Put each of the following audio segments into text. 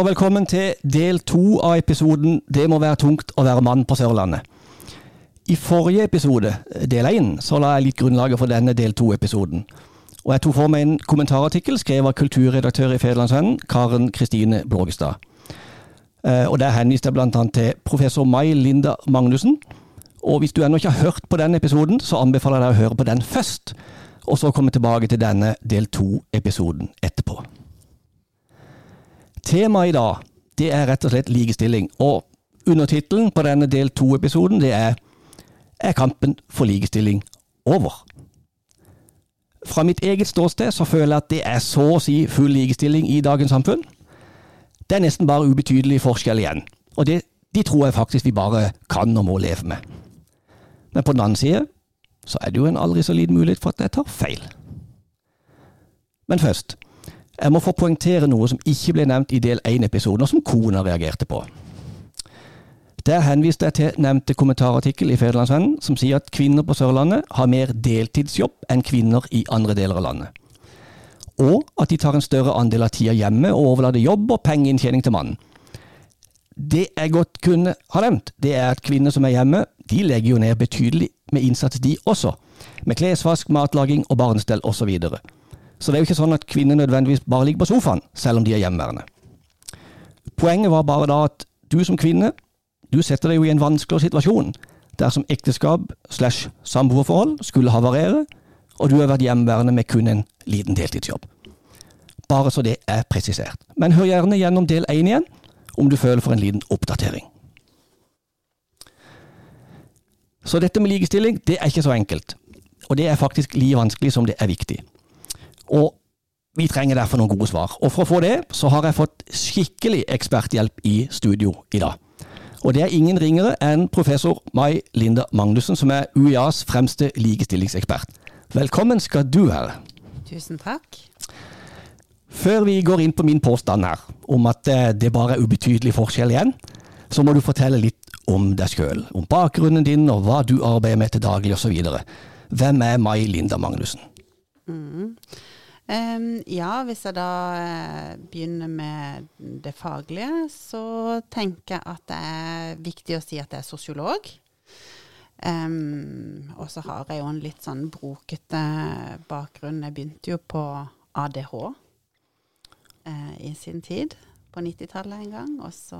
Og velkommen til del to av episoden 'Det må være tungt å være mann på Sørlandet'. I forrige episode, del én, så la jeg litt grunnlaget for denne del to-episoden. Og jeg tok for meg en kommentarartikkel skrevet av kulturredaktør i Federlandsvennen, Karen Kristine Blågestad. Eh, Og Der henviste jeg bl.a. til professor Mai Linda Magnussen. Og hvis du ennå ikke har hørt på den episoden, så anbefaler jeg deg å høre på den først. Og så komme tilbake til denne del to-episoden etterpå. Temaet i dag det er rett og slett likestilling. Og undertittelen på denne del to-episoden det er Er kampen for likestilling over? Fra mitt eget ståsted så føler jeg at det er så å si full likestilling i dagens samfunn. Det er nesten bare ubetydelig forskjell igjen. Og det, de tror jeg faktisk vi bare kan og må leve med. Men på den annen side så er det jo en aldri så liten mulighet for at jeg tar feil. Men først, jeg må få poengtere noe som ikke ble nevnt i del 1-episoden, og som kona reagerte på. Der henviste jeg til nevnte kommentarartikkel i Federlandsvennen, som sier at kvinner på Sørlandet har mer deltidsjobb enn kvinner i andre deler av landet. Og at de tar en større andel av tida hjemme og overlater jobb og pengeinntjening til mannen. Det jeg godt kunne ha nevnt, det er at kvinner som er hjemme, de legger jo ned betydelig med innsats de også. Med klesvask, matlaging og barnestell osv. Så, det er jo ikke sånn at kvinner nødvendigvis bare ligger på sofaen, selv om de er hjemmeværende. Poenget var bare da at du som kvinne, du setter deg jo i en vanskeligere situasjon dersom ekteskap slash samboerforhold skulle havarere, og du har vært hjemmeværende med kun en liten deltidsjobb. Bare så det er presisert. Men hør gjerne gjennom del én igjen, om du føler for en liten oppdatering. Så dette med likestilling, det er ikke så enkelt. Og det er faktisk like vanskelig som det er viktig. Og vi trenger derfor noen gode svar. Og for å få det, så har jeg fått skikkelig eksperthjelp i studio i dag. Og det er ingen ringere enn professor Mai Linda Magnussen, som er UiAs fremste likestillingsekspert. Velkommen skal du være. Tusen takk. Før vi går inn på min påstand her, om at eh, det bare er ubetydelig forskjell igjen, så må du fortelle litt om deg sjøl. Om bakgrunnen din, og hva du arbeider med til daglig osv. Hvem er Mai Linda Magnussen? Mm. Um, ja, hvis jeg da uh, begynner med det faglige, så tenker jeg at det er viktig å si at jeg er sosiolog. Um, og så har jeg jo en litt sånn brokete bakgrunn. Jeg begynte jo på ADH uh, i sin tid, på 90-tallet en gang. Og så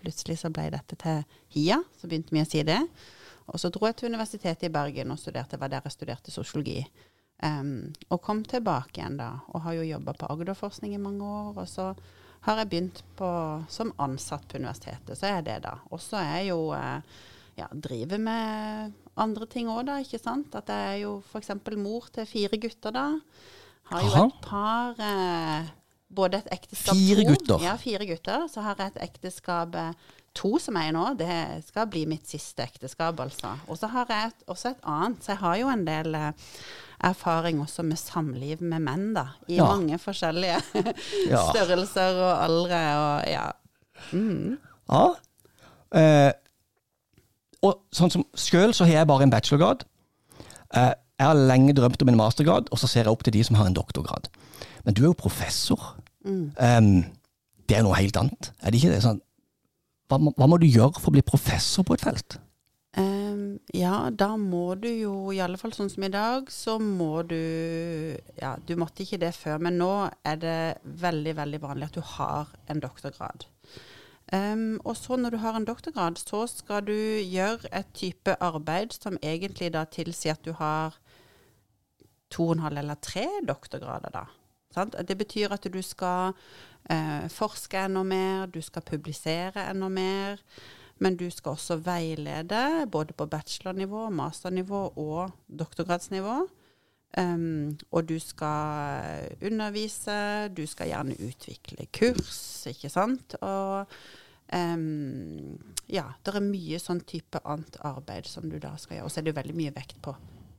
plutselig så ble dette til HIA, så begynte vi å si det. Og så dro jeg til Universitetet i Bergen og studerte, var der jeg studerte sosiologi. Um, og kom tilbake igjen da, og har jo jobba på Agderforskning i mange år. Og så har jeg begynt på, som ansatt på universitetet, så er jeg det, da. Og så er jeg jo uh, ja, driver med andre ting òg, da, ikke sant. At jeg er jo f.eks. mor til fire gutter, da. Har jo Aha. et par eh, Både et ekteskap Fire gutter? Ja, fire gutter. Så har jeg et ekteskap uh, to som er i nå. Det skal bli mitt siste ekteskap, altså. Og så har jeg et, også et annet. Så jeg har jo en del uh, erfaring også med samliv med menn, da. I Ja. mange forskjellige Ja. størrelser og aldre og ja. Mm. Ja. Eh, og sånn som Sjøl så har jeg bare en bachelorgrad. Eh, jeg har lenge drømt om en mastergrad, og så ser jeg opp til de som har en doktorgrad. Men du er jo professor. Mm. Um, det er noe helt annet, er det ikke det? Sånn, hva, må- hva må du gjøre for å bli professor på et felt? Um, ja, da må du jo, i alle fall sånn som i dag, så må du Ja, du måtte ikke det før, men nå er det veldig, veldig vanlig at du har en doktorgrad. Um, og så når du har en doktorgrad, så skal du gjøre et type arbeid som egentlig da tilsier at du har to og en halv eller tre doktorgrader, da. Sant? Det betyr at du skal eh, forske enda mer, du skal publisere enda mer. Men du skal også veilede, både på bachelornivå, masternivå og doktorgradsnivå. Um, og du skal undervise, du skal gjerne utvikle kurs, ikke sant. Og um, ja, det er mye sånn type annet arbeid som du da skal gjøre. Og så er det jo veldig mye vekt på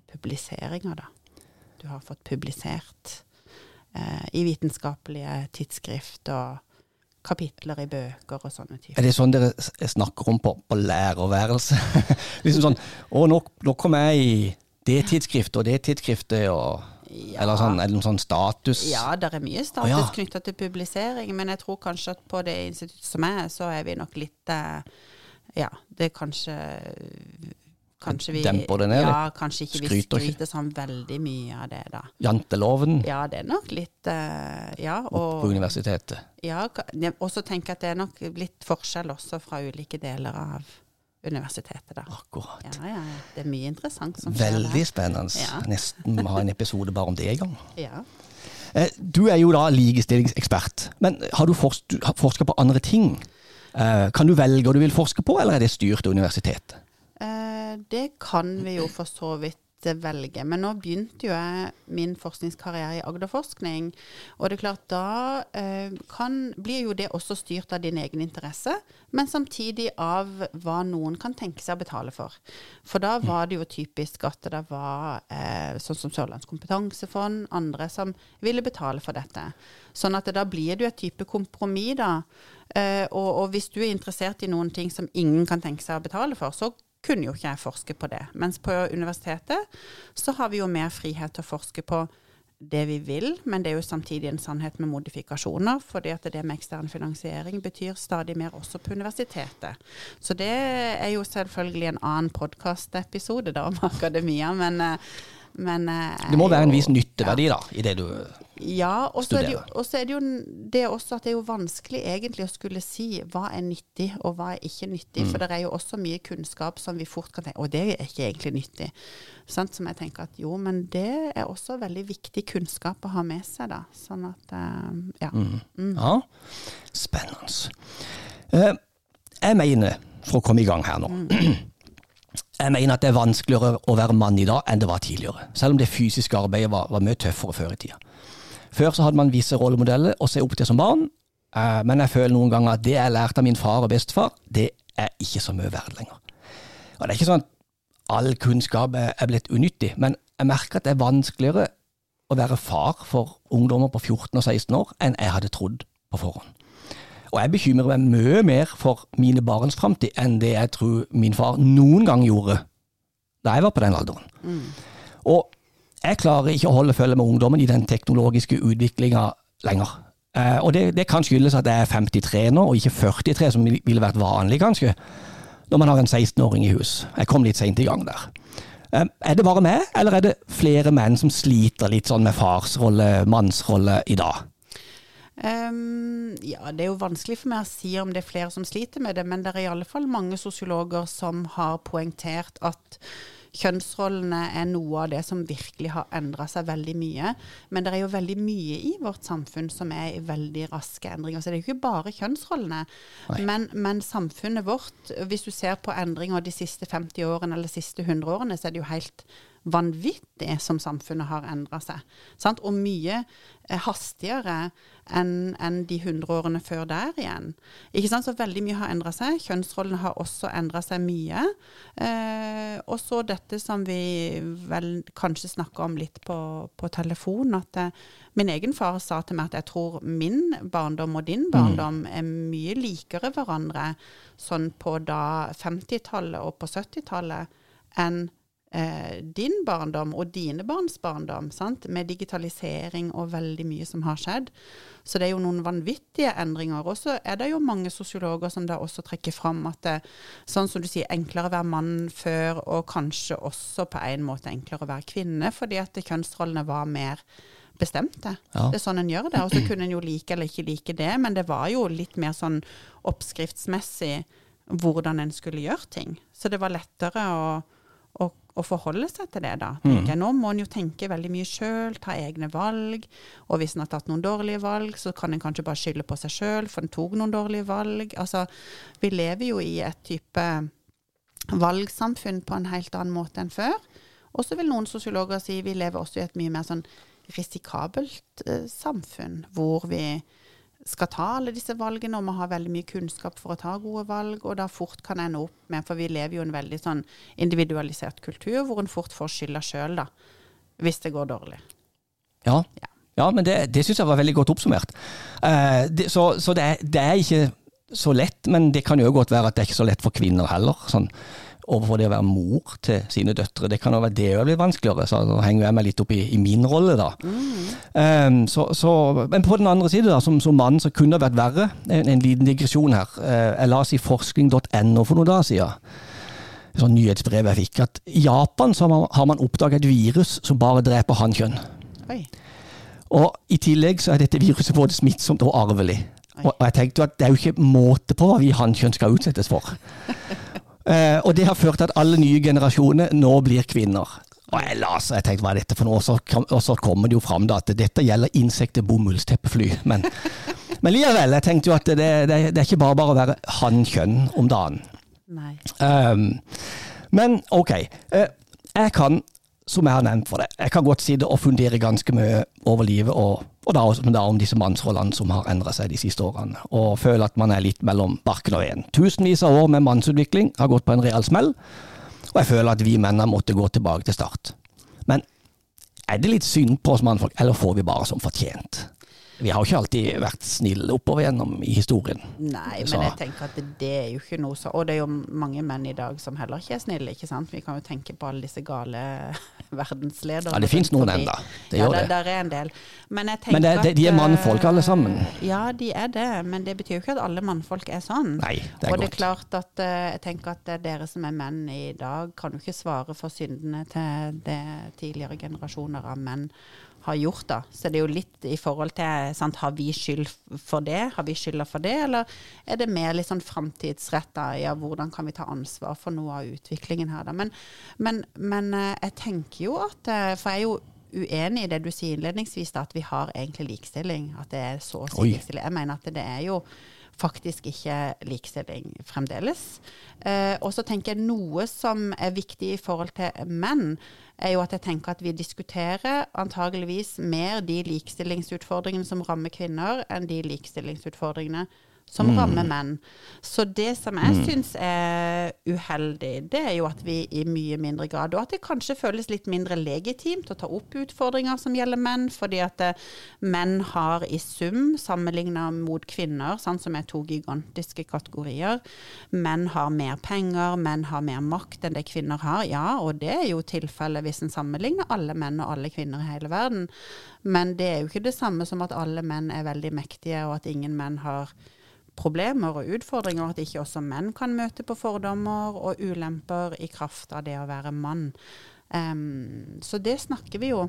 publiseringer, da. Du har fått publisert eh, i vitenskapelige tidsskrift og kapitler i bøker og sånne typer. Er det sånn dere snakker om på, på lærerværelse? liksom sånn Å, nå, nå kom jeg i det tidsskriftet og det tidsskriftet og Ja. Eller sånn, er det noen sånn status? Ja, det er mye status Å, ja. knytta til publisering, men jeg tror kanskje at på det instituttet som er, så er vi nok litt eh, Ja, det er kanskje Kanskje vi Demper det ned Ja, kanskje ikke vi Skryter skryter sånn veldig mye av det, da. Janteloven Ja, det er nok litt uh, Ja, på universitetet. ja, og så tenker jeg at det er nok litt forskjell også fra ulike deler av universitetet, da. Akkurat. Ja, ja, ja. Det er mye interessant som skjer. Veldig spennende. Ja. Nesten ha en episode bare om det en gang. Ja. Eh, Du er jo da likestillingsekspert, men har du forska på andre ting? Eh, Kan du velge hva du vil forske på, eller er det styrt av universitetet? Eh, det kan vi jo for så vidt velge. Men nå begynte jo jeg min forskningskarriere i Agderforskning. Og det er klart, da eh, kan, blir jo det også styrt av din egen interesse, men samtidig av hva noen kan tenke seg å betale for. For da var det jo typisk at det var eh, sånn som Sørlands kompetansefond, andre som ville betale for dette. Sånn at da blir det jo et type kompromiss, da. Eh, og, og hvis du er interessert i noen ting som ingen kan tenke seg å betale for, så kunne jo ikke jeg forske på det. Mens på universitetet så har vi jo mer frihet til å forske på det vi vil, men det er jo samtidig en sannhet med modifikasjoner, fordi at det med ekstern finansiering betyr stadig mer også på universitetet. Så det er jo selvfølgelig en annen podkastepisode om akademia, men, eh, men eh, Det må er være en viss nytteverdi da, i det du ja, og så er det jo, er det jo n- det også at det er jo vanskelig egentlig å skulle si hva er nyttig og hva er ikke nyttig. Mm. For det er jo også mye kunnskap som vi fort kan tenke og det er ikke egentlig nyttig. Sant? Som jeg tenker at jo, men det er også veldig viktig kunnskap å ha med seg, da. Sånn at eh, ja. Mm. Ja, spennende. Eh, Jeg mener, for å komme i gang her nå Jeg mener at det er vanskeligere å være mann i dag enn det var tidligere. Selv om det fysiske arbeidet var, var mye tøffere før i tida. Før så hadde man visse rollemodeller å se opp til som barn, eh, men jeg føler noen ganger at det jeg lærte av min far og bestefar, det er ikke så mye verdt lenger. Og det er ikke sånn at all kunnskap er er blitt unyttig, men jeg merker at det er vanskeligere å være far for ungdommer på 14 og 16 år enn jeg hadde trodd på forhånd. Og jeg bekymrer meg mye mer for mine barns framtid enn det jeg tror min far noen gang gjorde da jeg var på den alderen. Og jeg klarer ikke å holde følge med ungdommen i den teknologiske utviklinga lenger. Eh, og det, det kan skyldes at jeg er 53 nå, og ikke 43, som ville vært vanlig, kanskje, når man har en 16-åring i hus. Jeg kom litt seint i gang der. Eh, er det bare meg, eller er det flere menn som sliter litt sånn med farsrolle, mannsrolle i dag? Ehm, ja, det er jo vanskelig for meg å si om det er flere som sliter med det, men det er i alle fall mange sosiologer som har poengtert at kjønnsrollene er noe av det som virkelig har endra seg veldig mye. Men det er jo veldig mye i vårt samfunn som er i veldig raske endringer. Så det er jo ikke bare kjønnsrollene. Men, men samfunnet vårt, hvis du ser på endringer de siste 50 årene eller de siste 100 årene, så er det jo helt vanvittig som samfunnet har endra seg. Sant? Og mye eh, hastigere enn en de 100 årene før der igjen. Ikke sant? Så veldig mye har endra seg. Kjønnsrollene har også endra seg mye. Eh, og så dette som vi vel kanskje snakker om litt på, på telefon, at eh, min egen far sa til meg at jeg tror min barndom og din barndom er mye likere hverandre sånn på da 50-tallet og på 70-tallet enn eh, din barndom og dine barns barndom, sant? med digitalisering og veldig mye som har skjedd. Så det er jo noen vanvittige endringer. Og så er det jo mange sosiologer som da også trekker fram at det, sånn som du sier, enklere å være mann før, og kanskje også på en måte enklere å være kvinne, fordi at kjønnsrollene var mer bestemte. Ja. Det er sånn en gjør det. Og så kunne en jo like eller ikke like det, men det var jo litt mer sånn oppskriftsmessig hvordan en skulle gjøre ting. Så det var lettere å, å, å forholde seg til det, da. tenker jeg. Nå må en jo tenke veldig mye sjøl, ta egne valg. Og hvis en har tatt noen dårlige valg, så kan en kanskje bare skylde på seg sjøl, for en tok noen dårlige valg. Altså, vi lever jo i et type valgsamfunn på en helt annen måte enn før. Og så vil noen sosiologer si vi lever også i et mye mer sånn risikabelt eh, samfunn, hvor vi skal ta alle disse valgene, og vi har veldig mye kunnskap for å ta gode valg, og da fort kan ende opp med For vi lever jo i en veldig sånn individualisert kultur, hvor en fort får skylda sjøl, da. Hvis det går dårlig. Ja, Ja. ja men det, det syns jeg var veldig godt oppsummert. Eh, det, så så det, er, det er ikke så lett, men det kan jo godt være at det er ikke så lett for kvinner heller. sånn overfor det å være mor til sine døtre. Det kan jo være det blir vanskeligere, så nå henger jeg meg litt opp i, i min rolle, da. Mm. Um, så, så, men på den andre side, da, som, som mann, så kunne det vært verre. En, en liten digresjon her. Uh, jeg la oss i forskning.no for noen dager siden. Et sånn nyhetsbrev jeg fikk, at i Japan så har man, oppdaget et virus som bare dreper hannkjønn. Og i tillegg så er dette viruset både smittsomt og arvelig. Og jeg tenkte at det er jo ikke måte på hva vi hannkjønn skal utsettes for. Uh, og det har ført til at alle nye generasjoner nå blir kvinner. Og jeg las jeg tenkte hva er dette for noe, og så, kommer det jo fram da, at dette gjelder insekter, bomullsteppefly. Men, men likevel, jeg tenkte jo at det, det, det, er ikke bare bare å være hannkjønn om dagen. Nei. Um, men ok, uh, jeg kan som jeg har nevnt for deg. Jeg kan godt sitte og fundere ganske mye over livet, og, og da, da, om disse mannsrollene som har endret seg de siste årene, og føle at man er litt mellom barken og veden. Tusenvis av år med mannsutvikling har gått på en real smell, og jeg føler at vi mennene måtte gå tilbake til start. Men er det litt synd på oss mannfolk, eller får vi bare som fortjent? Vi har ikke alltid vært snille oppover gjennom i historien. Nei, men jeg tenker at det er jo ikke noe så Og det er jo mange menn i dag som heller ikke er snille, ikke sant. Vi kan jo tenke på alle disse gale verdenslederne. Ja, det finnes noen ennå. Det ja, gjør det. Ja, der er en del. Men jeg tenker men det, det, de er mannfolk alle sammen? Eh, ja, de er det. Men det betyr jo ikke at alle mannfolk er sånn. Nei, det er og godt. det er klart at eh, jeg tenker at dere som er menn i dag, kan jo ikke svare for syndene til det tidligere generasjoner av menn har gjort. da. Så det er jo litt i forhold til sant, Har vi skyld for det? Har vi skylda for det? Eller er det mer litt sånn framtidsretta? Ja, hvordan kan vi ta ansvar for noe av utviklingen her, da? Men, men, men eh, jeg tenker jo at eh, For jeg er jo uenig i det du sier innledningsvis, da, at vi har egentlig likestilling. At det er så å si likestilling. Jeg mener at det er jo faktisk ikke likestilling fremdeles. Eh, og så tenker jeg noe som er viktig i forhold til menn, er jo at jeg tenker at vi diskuterer antageligvis mer de likestillingsutfordringene som rammer kvinner, enn de likestillingsutfordringene som mm. rammer menn. Så det som jeg mm. syns er uheldig, det er jo at vi i mye mindre grad Og at det kanskje føles litt mindre legitimt å ta opp utfordringer som gjelder menn, fordi at eh, menn har i sum, sammenligna mot kvinner, sånn som er to gigantiske kategorier, menn har mer penger, menn har mer makt enn det kvinner har. Ja, og det er jo tilfellet hvis en sammenligner alle menn og alle kvinner i hele verden. Men det er jo ikke det samme som at alle menn er veldig mektige, og at ingen menn har problemer og utfordringer, at ikke også menn kan møte på fordommer og ulemper i kraft av det å være mann. Um, så det snakker vi jo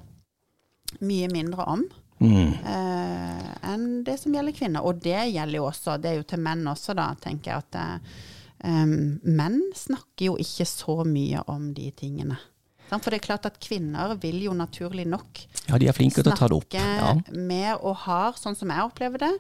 mye mindre om mm. uh, enn det som gjelder kvinner. Og det gjelder jo også, det er jo til menn også, da, tenker jeg at um, menn snakker jo ikke så mye om de tingene. For det er klart at kvinner vil jo naturlig nok ja, de er flinke til å ta det opp. Ja. mer og har, sånn som jeg opplever det,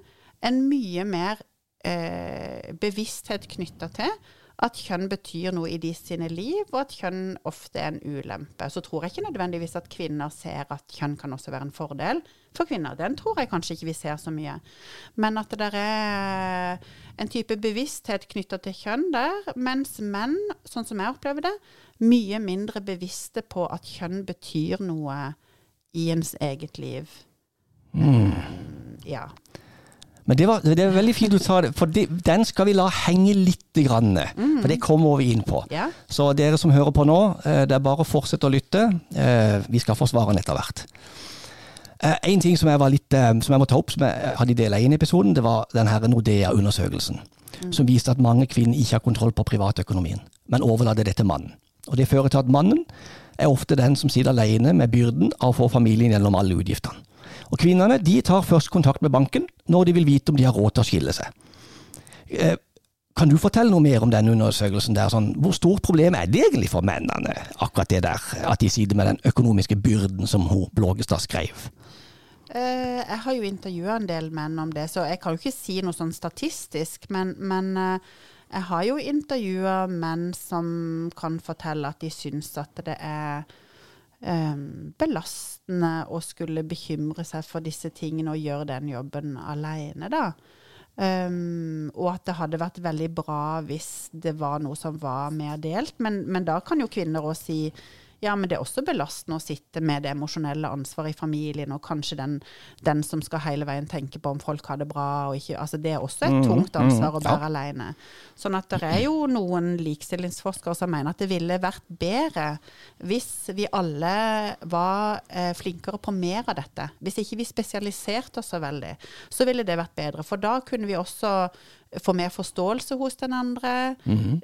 en mye mer eh, bevissthet knytta til at kjønn betyr noe i de sine liv, og at kjønn ofte er en ulempe. Så tror jeg ikke nødvendigvis at kvinner ser at kjønn kan også være en fordel for kvinner. Den tror jeg kanskje ikke vi ser så mye. Men at det er en type bevissthet knytta til kjønn der, mens menn, sånn som jeg opplever det, mye mindre bevisste på at kjønn betyr noe i ens eget liv. Mm. Ja. Men det, var, det, er veldig fint du sa det, for det, den skal vi la henge litt. Grann, mm. For det kommer vi inn på. Ja. Så dere som hører på nå, eh, det er bare å fortsette å lytte. Eh, vi skal få svarene etter hvert. Eh, en ting som jeg, litt, som jeg må ta opp, som jeg hadde i del 1-episoden, det var den Nordea-undersøkelsen. Mm. Som viste at mange kvinner ikke har kontroll på privatøkonomien, men overlater det til mannen. Og Det fører til at mannen er ofte den som sitter alene med byrden av å få familien gjennom alle utgiftene. Og Kvinnene de tar først kontakt med banken når de vil vite om de har råd til å skille seg. Eh, kan du fortelle noe mer om denne undersøkelsen? der? Sånn, hvor stort problem er det egentlig for mennene, akkurat det der, at de sitter med den økonomiske byrden som hun Blågestad skrev? Uh, jeg har jo intervjua en del menn om det, så jeg kan jo ikke si noe sånn statistisk. Men, men uh, jeg har jo intervjua menn som kan fortelle at de syns at det er um, belastende å skulle bekymre seg for disse tingene og gjøre den jobben alene, da. Um, og at det hadde vært veldig bra hvis det var noe som var mer delt. Men, men da kan jo kvinner òg si Ja, men det er også belastende å sitte med det emosjonelle ansvaret i familien, og kanskje den, den, som skal hele veien tenke på om folk har det bra og ikke Altså det er også et Mm, tungt ansvar mm, å bære alene. Sånn at det er jo noen likestillingsforskere som mener at det ville vært bedre hvis vi alle var eh, flinkere på mer av dette. Hvis ikke vi spesialiserte oss så veldig, så ville det vært bedre. For da kunne vi også få mer forståelse hos den andre,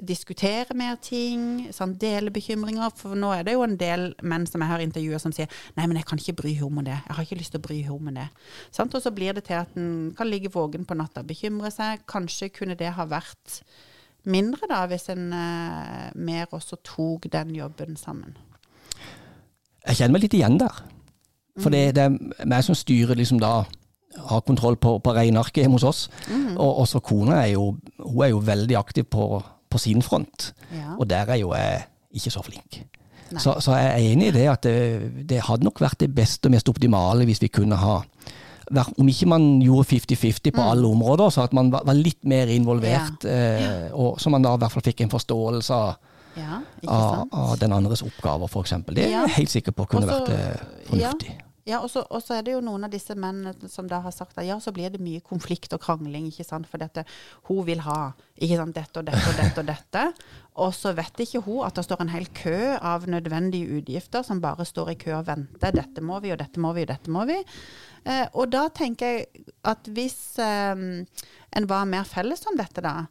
diskutere mer ting, sånn, dele bekymringer. For nå er det jo en del menn som jeg har intervjua som sier nei, men jeg kan ikke bry henne om det. Jeg har ikke lyst til å bry henne om det. Sånn? Og så blir det til at en kan ligge våken på natta og bekymre seg. Kanskje kunne det ha vært mindre da, hvis en eh, mer også tok den jobben sammen. Jeg kjenner meg litt igjen der. For det, det er meg som styrer liksom da har kontroll på, på regnearket hjemme hos oss. Og også kona er jo, hun er jo veldig aktiv på, på sin front. Ja. Og der er jo jeg ikke så flink. Så, så jeg er enig i det at det, det hadde nok vært det beste og mest optimale hvis vi kunne ha om ikke man gjorde 50-50 på alle områder, så at man var, var litt mer involvert, eh, og så man da i hvert fall fikk en forståelse av, Ja, av, sant? av den andres oppgaver, f.eks. Det er Ja. jeg helt sikker på kunne Også- vært eh, fornuftig. Ja, og så er det jo noen av disse mennene som da har sagt at ja, så blir det mye konflikt og krangling, ikke sant, for dette hun vil ha ikke sant, dette og dette og dette og dette. Og så vet ikke hun at det står en hel kø av nødvendige utgifter som bare står i kø og venter. Dette må vi, og dette må vi, og dette må vi. Eh, og da tenker jeg at hvis eh, en var mer felles om dette, da,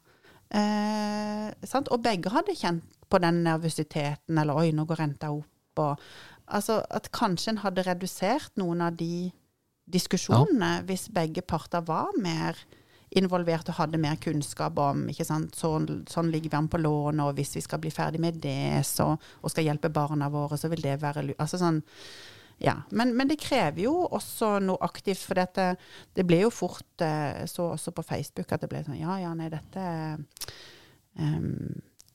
eh, sant? og begge hadde kjent på den nervøsiteten, eller oi, nå går renta opp, og altså at kanskje en hadde redusert noen av de diskusjonene hvis begge parter var mer involvert og hadde mer kunnskap om ikke sant? Sånn, sånn ligger vi an på lånet, og hvis vi skal bli ferdig med det så, og skal hjelpe barna våre, så vil det være altså sånn, ja, men, men det krever jo også noe aktivt, for dette, det ble jo fort eh, Så også på Facebook at det ble sånn Ja, ja, nei, dette um,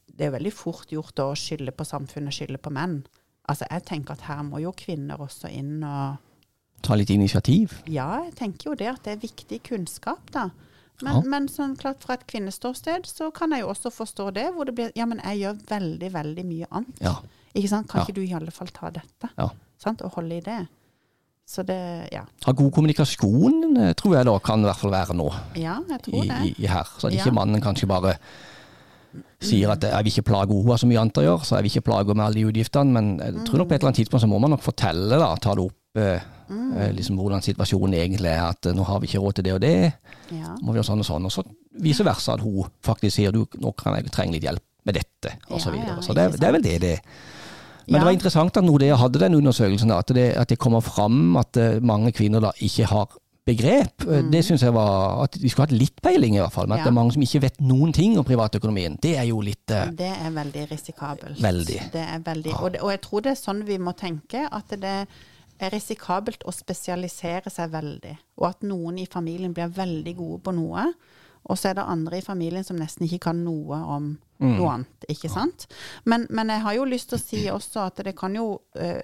Det er jo veldig fort gjort å skylde på samfunnet, skylde på menn. Altså, jeg tenker at her må jo kvinner også inn og Ta litt initiativ. Ja, jeg tenker jo det at det er viktig kunnskap, da. Men, Ja. men sånn klart fra et kvinneståsted så kan jeg jo også forstå det, hvor det blir Ja, men jeg gjør veldig, veldig mye annet. Ja. Ikke sant? Kan Ja. ikke du i alle fall ta dette? Ja. Sant? Og holde i det. Så det Ja. Ha god kommunikasjon eh, tror jeg da kan i hvert fall være nå Ja, jeg tror det. i, i her. Så ikke mannen kanskje bare sier at jeg vil ikke plage henne, mye annet å gjøre, så jeg vil ikke plage henne med alle de utgiftene. Men jeg tror nok på et eller annet tidspunkt så må man nok fortelle, da, ta det opp, eh, Mm. eh, liksom hvordan situasjonen egentlig er. At eh, nå har vi ikke råd til det og det, Ja. må vi gjøre sånn og sånn. Og så vice versa at hun faktisk sier du, nå kan jeg trenge litt hjelp med dette, og så videre. Så det, det er vel det det er. Men Ja. det var interessant at Nordea hadde den undersøkelsen, at, det, at det kommer fram at eh, mange kvinner da ikke har begrep. Mm. Det syns jeg var at vi skulle hatt litt peiling, i hvert fall. Men at. Ja. det er mange som ikke vet noen ting om privatøkonomien. Det er jo litt eh, Det er veldig risikabelt. Veldig. Det er veldig. Og, det, og jeg tror det er sånn vi må tenke, at det er risikabelt å spesialisere seg veldig. Og at noen i familien blir veldig gode på noe, og så er det andre i familien som nesten ikke kan noe om noe annet. Ikke sant? Men, men jeg har jo lyst til å si også at det kan jo øh,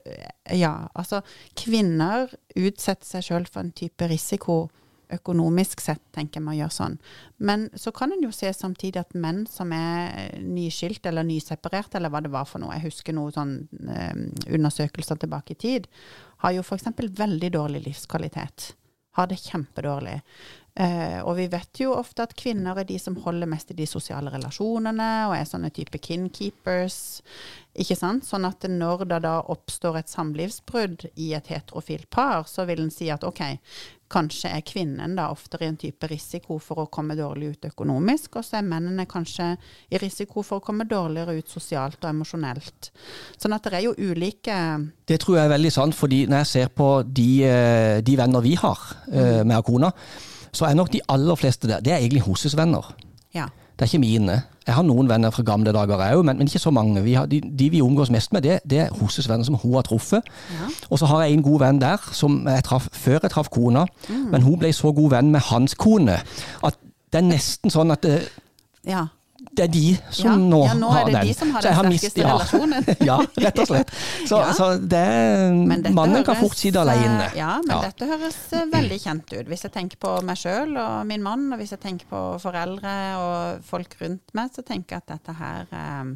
Ja, altså kvinner utsetter seg sjøl for en type risiko økonomisk sett, tenker jeg man gjør sånn. Men så kan en jo se samtidig at menn som er nyskilt eller nyseparert, eller hva det var for noe, jeg husker noen sånn øh, undersøkelser tilbake i tid, har jo f.eks. veldig dårlig livskvalitet. Har det kjempedårlig. Eh, og vi vet jo ofte at kvinner er de som holder mest i de sosiale relasjonene, og er sånne type kinkeepers. Ikke sant? Sånn at når det da oppstår et samlivsbrudd i et heterofilt par, så vil en si at ok, kanskje er kvinnen da oftere i en type risiko for å komme dårlig ut økonomisk, og så er mennene kanskje i risiko for å komme dårligere ut sosialt og emosjonelt. Sånn at det er jo ulike Det tror jeg er veldig sant, fordi når jeg ser på de, eh, de venner vi har mm. med kona, så er nok de aller fleste der, det er egentlig hosesvenner. venner. Ja. Det er ikke mine. Jeg har noen venner fra gamle dager òg, men, men ikke så mange. Vi har, de, de vi omgås mest med, det, det er hosesvenner venner som hun har truffet. Ja. Og så har jeg en god venn der som jeg traff før jeg traff kona, Mm. men hun ble så god venn med hans kone at det er nesten sånn at det, ja. Det er de som Ja, nå, ja, nå har det den. de har Så jeg den mist- sterkeste relasjonen. ja, rett og slett. Så, Ja. så det mannen høres, kan fort sitte alene. eh, Ja, men Ja. dette høres eh, veldig kjent ut. Hvis jeg tenker på meg sjøl og min mann, og hvis jeg tenker på foreldre og folk rundt meg, så tenker jeg at dette her eh,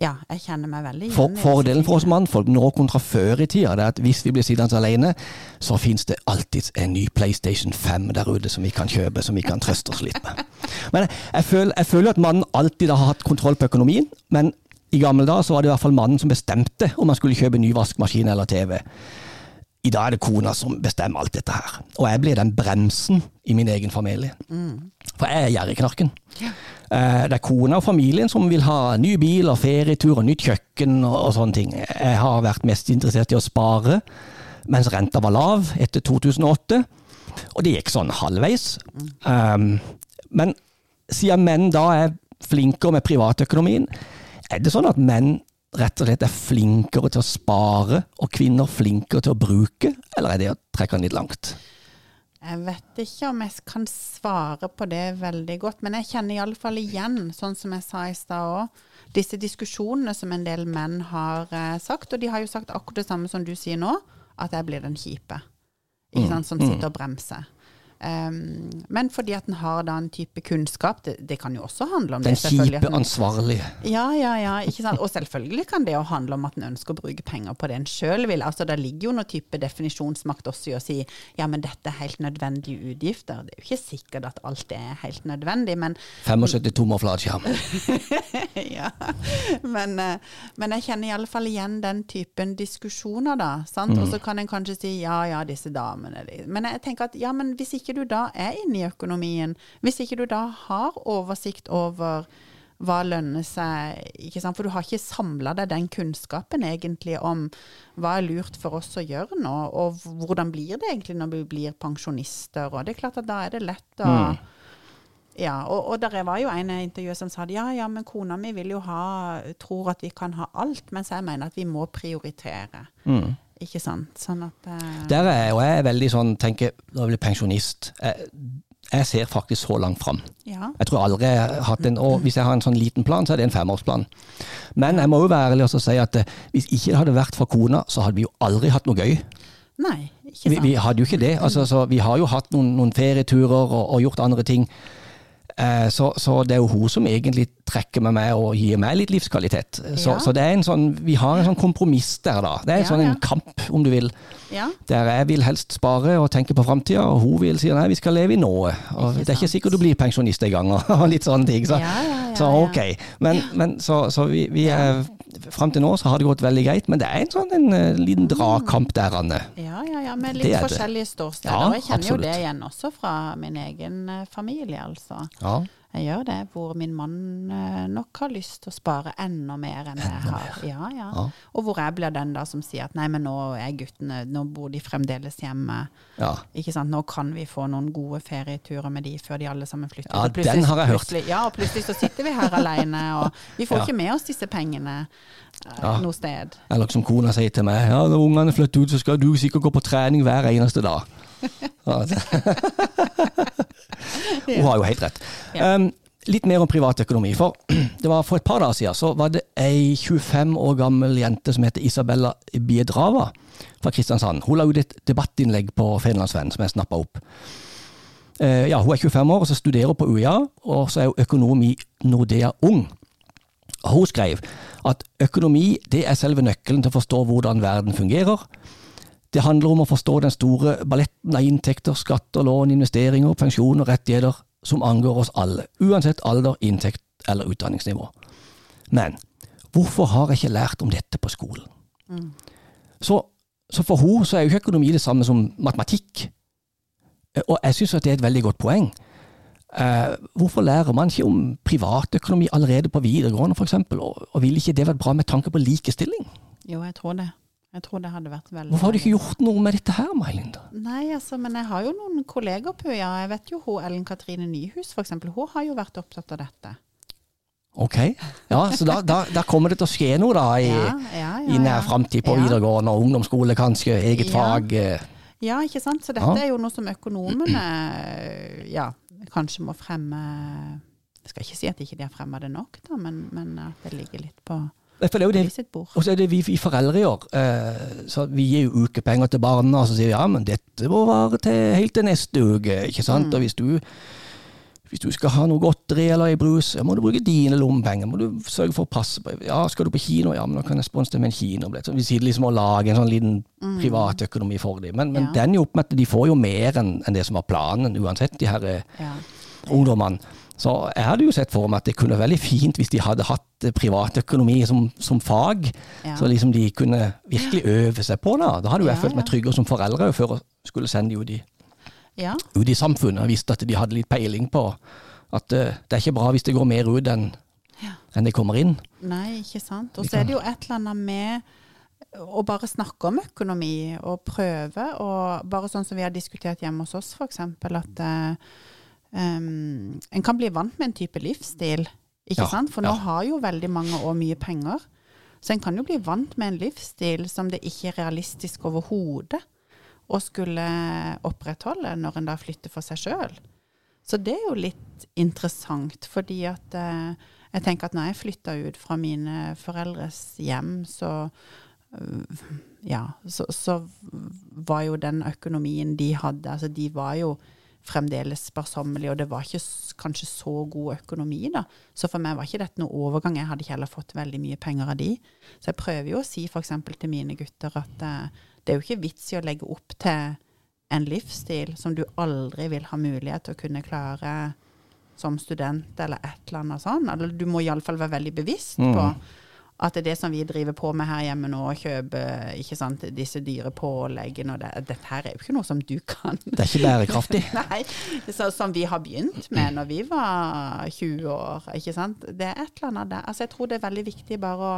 Ja, jeg kjenner meg veldig igjen For, fordelen for oss mannfolk nå kontra før i tida, det er at hvis vi blir sittende alene, så finnes det alltid en ny PlayStation 5 der ute som vi kan kjøpe, som vi kan trøste oss litt med. Men jeg, jeg, føler, jeg føler at mannen alltid har hatt kontroll på økonomien, men i gamle dager så var det i hvert fall mannen som bestemte om han skulle kjøpe ny vaskemaskin eller TV. I dag er det kona som bestemmer alt dette her. Og jeg blir den bremsen i min egen familie. For jeg er gjerrigknarken. Ja. Eh, Det er kona og familien som vil ha ny bil og ferietur og nytt kjøkken og, og sånne ting. Jeg har vært mest interessert i å spare mens renta var lav etter 2008. Og det gikk sånn halvveis. Um, men siden menn da er flinkere med privatøkonomien, er det sånn at menn rett og slett er flinkere til å spare, og kvinner flinkere til å bruke, eller er det å trekke den litt langt? Jeg vet ikke om jeg kan svare på det veldig godt, men jeg kjenner iallfall igjen, sånn som jeg sa i stad òg, disse diskusjonene som en del menn har eh, sagt. Og de har jo sagt akkurat det samme som du sier nå, at jeg blir den kjipe. Ikke sant, som sitter og bremser. Um, men fordi at en har da en type kunnskap, det, det kan jo også handle om Den det. selvfølgelig, kjipe, ansvarlige. ja, ja, ja. ikke sant? Og selvfølgelig kan det jo handle om at en ønsker å bruke penger på det en sjøl vil. Altså, det ligger jo noe type definisjonsmakt også i å si ja, men dette er helt nødvendige utgifter. Det er jo ikke sikkert at alt er helt nødvendig, men 75 tommer flatskjerm. ja. Men, eh, men jeg kjenner i alle fall igjen den typen diskusjoner, da. Sant? Og så kan en kanskje si ja, ja, disse damene. Men jeg tenker at ja, men hvis ikke du da er inne i økonomien, hvis ikke du da har oversikt over hva lønner seg, ikke sant? for du har ikke samla deg den kunnskapen egentlig om hva er lurt for oss å gjøre nå, og hvordan blir det egentlig når vi blir pensjonister, og det er klart at da er det lett å ja, og, og der var jo en intervju som sa ja, ja, men kona mi vil jo ha, tror at vi kan ha alt, mens jeg mener at vi må prioritere. Ikke sant? Sånn at uh... Der er jeg, og jeg er veldig sånn, tenker, når jeg blir pensjonist, jeg, jeg ser faktisk så langt fram. Ja. Jeg tror aldri jeg har hatt en, og hvis jeg har en sånn liten plan, så er det en femårsplan. Men jeg må jo være ærlig og si at eh, hvis ikke det hadde vært for kona, så hadde vi jo aldri hatt noe gøy. Nei, ikke Vi, sant. vi hadde jo ikke det. Altså, så vi har jo hatt noen, noen ferieturer og, og gjort andre ting. Eh, så, så det er jo hun som egentlig trekker med meg og gir meg litt livskvalitet. Så, Ja. så det er en sånn, vi har en sånn kompromiss der, da. Det er en Ja, sånn ja. kamp, om du vil. Ja, Der jeg vil helst spare og tenke på framtida, og hun vil si nei, vi skal leve i nået. Og det er ikke sikkert du blir pensjonist engang, og litt sånne ting. Så, så ok. Men, men så, så vi, vi er Fram til nå så har det gått veldig greit, men det er en sånn en eh, liten dragkamp der, Anne. ja, ja, ja med litt forskjellige ståsteder. Ja, og jeg kjenner absolutt. jo det igjen også fra min egen eh, familie, altså. Ja. Jeg gjør det, hvor min mann eh, nok har lyst til å spare enda mer enn jeg har. Ja, ja. Ja. Og hvor jeg blir den da som sier at nei, men nå er guttene, nå bor de fremdeles hjemme. ja. Ikke sant? Nå kan vi få noen gode ferieturer med de før de alle sammen flytter. Ja, den har jeg hørt. Ja, og plutselig så sitter vi her alene, og vi får Ja. ikke med oss disse pengene eh, Ja. noe sted. Eller som kona sier til meg, ja, når ungene flytter ut, så skal du sikkert gå på trening hver eneste dag. Hun har jo helt rett. Um, litt mer om privatøkonomi. For det var for et par dager siden så var det ei 25 år gammel jente som heter Isabella Biedrava fra Kristiansand. Hun la ut et debattinnlegg på Federlandsvennen som jeg snappa opp. Eh, ja, Hun er 25 år og så studerer på UiA, og så er hun økonom i Nordea Ung. Hun skrev at økonomi det er selve nøkkelen til å forstå hvordan verden fungerer. Det handler om å forstå den store balletten av inntekter, skatter, lån, investeringer, pensjon og rettigheter som angår oss alle, uansett alder, inntekt eller utdanningsnivå. Men hvorfor har jeg ikke lært om dette på skolen? Så, så for henne så er jo ikke økonomi det samme som matematikk. Eh, Og jeg syns det er et veldig godt poeng. Eh, hvorfor lærer man ikke om privatøkonomi allerede på videregående f.eks., og, og vil ikke det være bra med tanke på likestilling? Jo, jeg tror det. Jeg tror det hadde vært veldig Hvorfor har du ikke gjort noe med dette her, May-Linda? Nei, altså, men jeg har jo noen kolleger på øya. Jeg vet jo hun Ellen Katrine Nyhus, eksempel. Hun har jo vært opptatt av dette. Ok, ja, så da, da, da kommer det til å skje noe da i, Ja, ja, ja, i nær framtid på videregående og ungdomsskole kanskje, eget fag. eh. Ja, ikke sant. Så dette er jo noe som økonomene ja, kanskje må fremme Jeg skal ikke si at ikke de har fremma det nok, da, men, men at det ligger litt på Og så er det vi, vi foreldre gjør. Eh, så vi gir jo ukepenger til barna, og så sier vi ja, men dette må vare til helt til neste uke. ikke sant? Mm. Og hvis du hvis du skal ha noe godteri eller ei brus, må du bruke dine lommepenger. Må du sørge for å passe på Ja, skal du på kino, ja, men da kan jeg sponse deg med en kinobillett. Vi sitter liksom og lager en sånn liten privatøkonomi for dem. Men, men Ja. den er jo opp med at de får jo mer enn en det som var planen, uansett, de her eh, Ja. ungdommene. Så jeg hadde jo sett for meg at det kunne veldig fint hvis de hadde hatt eh, privatøkonomi som, som fag. Ja. Så liksom de kunne virkelig øve seg på det. Da hadde jo jeg Ja, følt meg tryggere som foreldre før jeg skulle sende de ut i, ja. ut i samfunnet og visste at de hadde litt peiling på at eh, det er ikke bra hvis det går mer ut enn enn det kommer inn. Nei, ikke sant. Og så er det jo et eller annet med å bare snakke om økonomi og prøve, og bare sånn som vi har diskutert hjemme hos oss, f.eks. at eh, em, en kan bli vant med en type livsstil, ikke Ja, sant? For nå ja. har jo veldig mange og mye penger. Så en kan jo bli vant med en livsstil som det ikke er realistisk overhodet å skulle opprettholde når en da flytter for seg sjøl. Så det er jo litt interessant, fordi at eh, jeg tenker at når jeg flytta ut fra mine foreldres hjem, så øh, ja, så, så var jo den økonomien de hadde Altså, de var jo fremdeles sparsommelig, og det var ikke kanskje så god økonomi, da. Så for meg var ikke dette noe overgang. Jeg hadde ikke heller fått veldig mye penger av de. Så jeg prøver jo å si f.eks. til mine gutter at eh, det er jo ikke vits i å legge opp til en livsstil som du aldri vil ha mulighet til å kunne klare som student, eller et eller annet sånn. Eller du må iallfall være veldig bevisst Mm. på at det er det som vi driver på med her hjemme nå, å kjøpe ikke sant, disse dyre påleggene og det, Dette her er jo ikke noe som du kan Det er ikke bærekraftig. Nei, så, som vi har begynt med når vi var 20 år, ikke sant. Det er et eller annet der. Altså, jeg tror det er veldig viktig bare å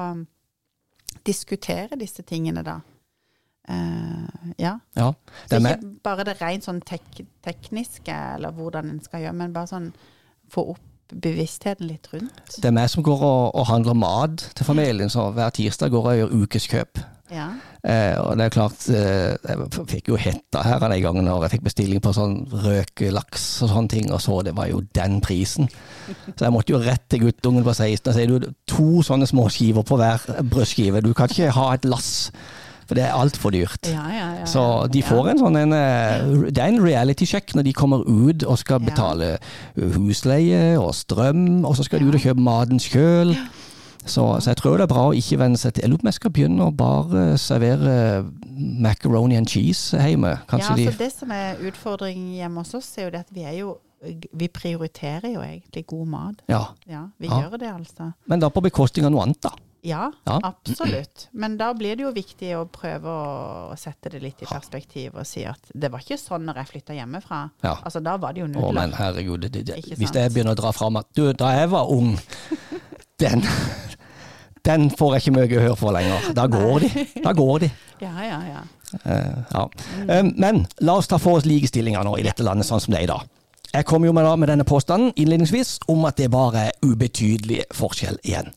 diskutere disse tingene, da. Uh, ja. Ja, Så er ikke bare det rent sånn tek tekniske, eller hvordan en skal gjøre, men bare sånn få opp bevisstheten litt rundt. det er meg som går og, og handler mat til familien, så hver tirsdag går jeg og gjør ukeskjøp. Ja. Eh, og det er klart, eh, jeg fikk jo hetta her den gangen når jeg fikk bestilling på sånn røkelaks og sånne ting, og så det var jo den prisen. Så jeg måtte jo rett til guttungen på 16 og si du, to sånne små skiver på hver brødskive. Du kan ikke ha et lass, for det er altfor dyrt. Ja, ja, ja, Så de får en sånn en, eh, Det er en reality check når de kommer ut og skal betale husleie og strøm, og så skal de ut og kjøpe maten sjøl. Så, så jeg tror det er bra å ikke venne seg til Jeg lurer på om jeg skal begynne å bare servere macaroni and cheese hjemme. Kanskje ja, de altså Det som er utfordringen hjemme hos oss, er jo det at vi er jo Vi prioriterer jo egentlig god mat. Ja. Ja, vi Ja. gjør det, altså. Men da på bekostning av noe annet, da. Ja, Ja. absolutt. Men da blir det jo viktig å prøve å sette det litt i perspektiv og si at det var ikke sånn når jeg flytta hjemmefra. Ja. Altså Da var det jo Å, men herregud. Det, det, hvis jeg begynner å dra fram at du, da jeg var ung, den, den får jeg ikke mye gehør for lenger. Da går de. Da går de. Ja, ja, ja. Uh, ja. Eh, men la oss ta for oss likestillinga nå i dette landet sånn som det er i dag. Jeg kom jo med, med denne påstanden innledningsvis om at det bare er ubetydelig forskjell igjen.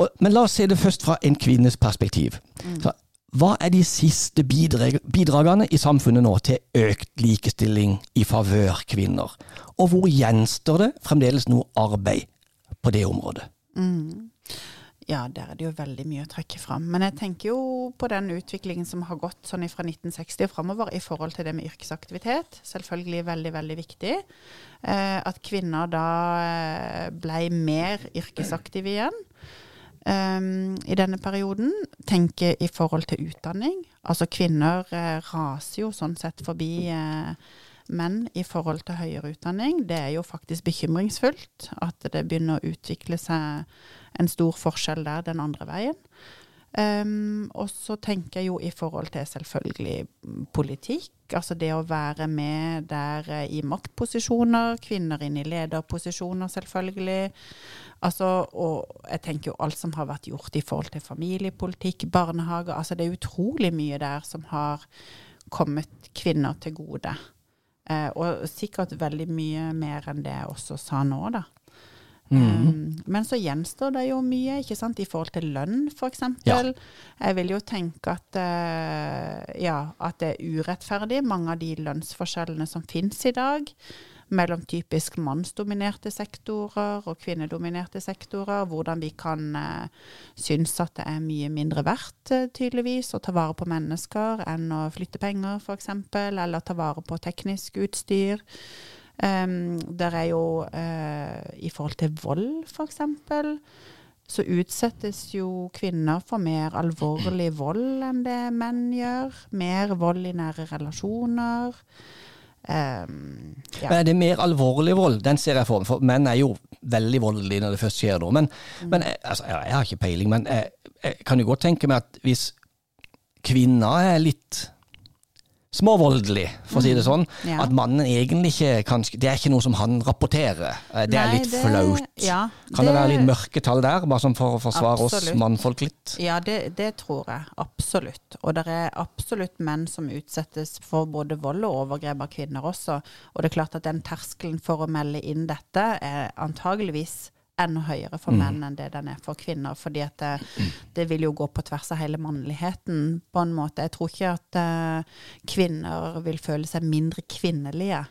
Og, men la oss se det først fra en kvinnes perspektiv. Så, hva er de siste bidrag, bidragene i samfunnet nå til økt likestilling i favør kvinner? Og hvor gjenstår det fremdeles noe arbeid på det området? Ja, der er det jo veldig mye å trekke fram. Men jeg tenker jo på den utviklingen som har gått sånn fra 1960 og framover i forhold til det med yrkesaktivitet. Selvfølgelig veldig, veldig viktig. Eh, at kvinner da blei ble mer yrkesaktive igjen. Um, i denne perioden. Tenke i forhold til utdanning. Altså kvinner eh, raser jo sånn sett forbi eh, menn i forhold til høyere utdanning. Det er jo faktisk bekymringsfullt at det begynner å utvikle seg en stor forskjell der den andre veien. Um, og så tenker jeg jo i forhold til selvfølgelig politikk, altså det å være med der eh, i maktposisjoner, kvinner inn i lederposisjoner selvfølgelig. Altså, og jeg tenker jo alt som har vært gjort i forhold til familiepolitikk, barnehager, altså det er utrolig mye der som har kommet kvinner til gode. Uh, og sikkert veldig mye mer enn det jeg også sa nå, da. Um, men så gjenstår det jo mye, ikke sant, i forhold til lønn, f.eks. Ja. Jeg vil jo tenke at, eh, ja, at det er urettferdig, mange av de lønnsforskjellene som finnes i dag, mellom typisk mannsdominerte sektorer og kvinnedominerte sektorer, hvordan vi kan eh, synes at det er mye mindre verdt, eh, tydeligvis, å ta vare på mennesker enn å flytte penger, f.eks., eller ta vare på teknisk utstyr. Um, der er jo uh, i forhold til vold, f.eks., så utsettes jo kvinner for mer alvorlig vold enn det menn gjør. Mer vold i nære relasjoner. Um, ja. Men er det mer alvorlig vold? Den ser jeg for meg. For menn er jo veldig voldelige når det først skjer noe. Men, mm. men altså, jeg, jeg, har ikke peiling, men jeg, jeg kan jo godt tenke meg at hvis kvinner er litt småvoldelig, for å si det mm. sånn. Ja. At mannen egentlig ikke kan Det er ikke noe som han rapporterer. Eh, det Nei, er litt det, flaut. Ja, kan det, det, være litt mørketall der, bare sånn for å forsvare absolutt. oss mannfolk litt? Ja, det, det, tror jeg. Absolutt. Og det er absolutt menn som utsettes for både vold og overgrep av kvinner også. Og det er klart at den terskelen for å melde inn dette er antageligvis enda høyere for mm. menn enn det den er for kvinner. fordi at det, det, vil jo gå på tvers av hele mannligheten, på en måte. Jeg tror ikke at uh, kvinner vil føle seg mindre kvinnelige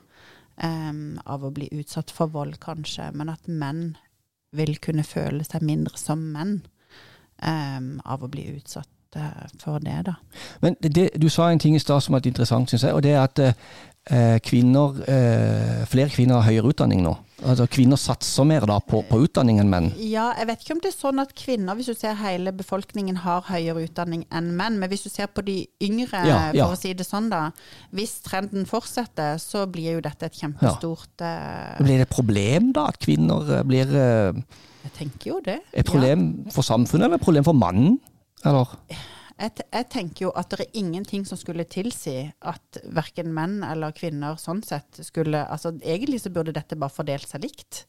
um, av å bli utsatt for vold, kanskje, men at menn vil kunne føle seg mindre som menn um, av å bli utsatt uh, for det, da. Men det, du sa en ting i stad som er interessant, syns jeg, og det er at kvinner, flere kvinner har høyere utdanning nå. Altså Kvinner satser mer da på, på, utdanning enn menn? Ja, jeg vet ikke om det er sånn at kvinner, hvis du ser hele befolkningen, har høyere utdanning enn menn. Men hvis du ser på de yngre, ja, ja. for å si det sånn da. Hvis trenden fortsetter, så blir jo dette et kjempestort ja. uh, Blir det et problem da, at kvinner eh, blir Jeg tenker jo det. Et problem for samfunnet, eller et problem for mannen? Eller? Jeg, jeg, tenker jo at det er ingenting som skulle tilsi at verken menn eller kvinner sånn sett skulle altså Egentlig så burde dette bare fordelt seg likt.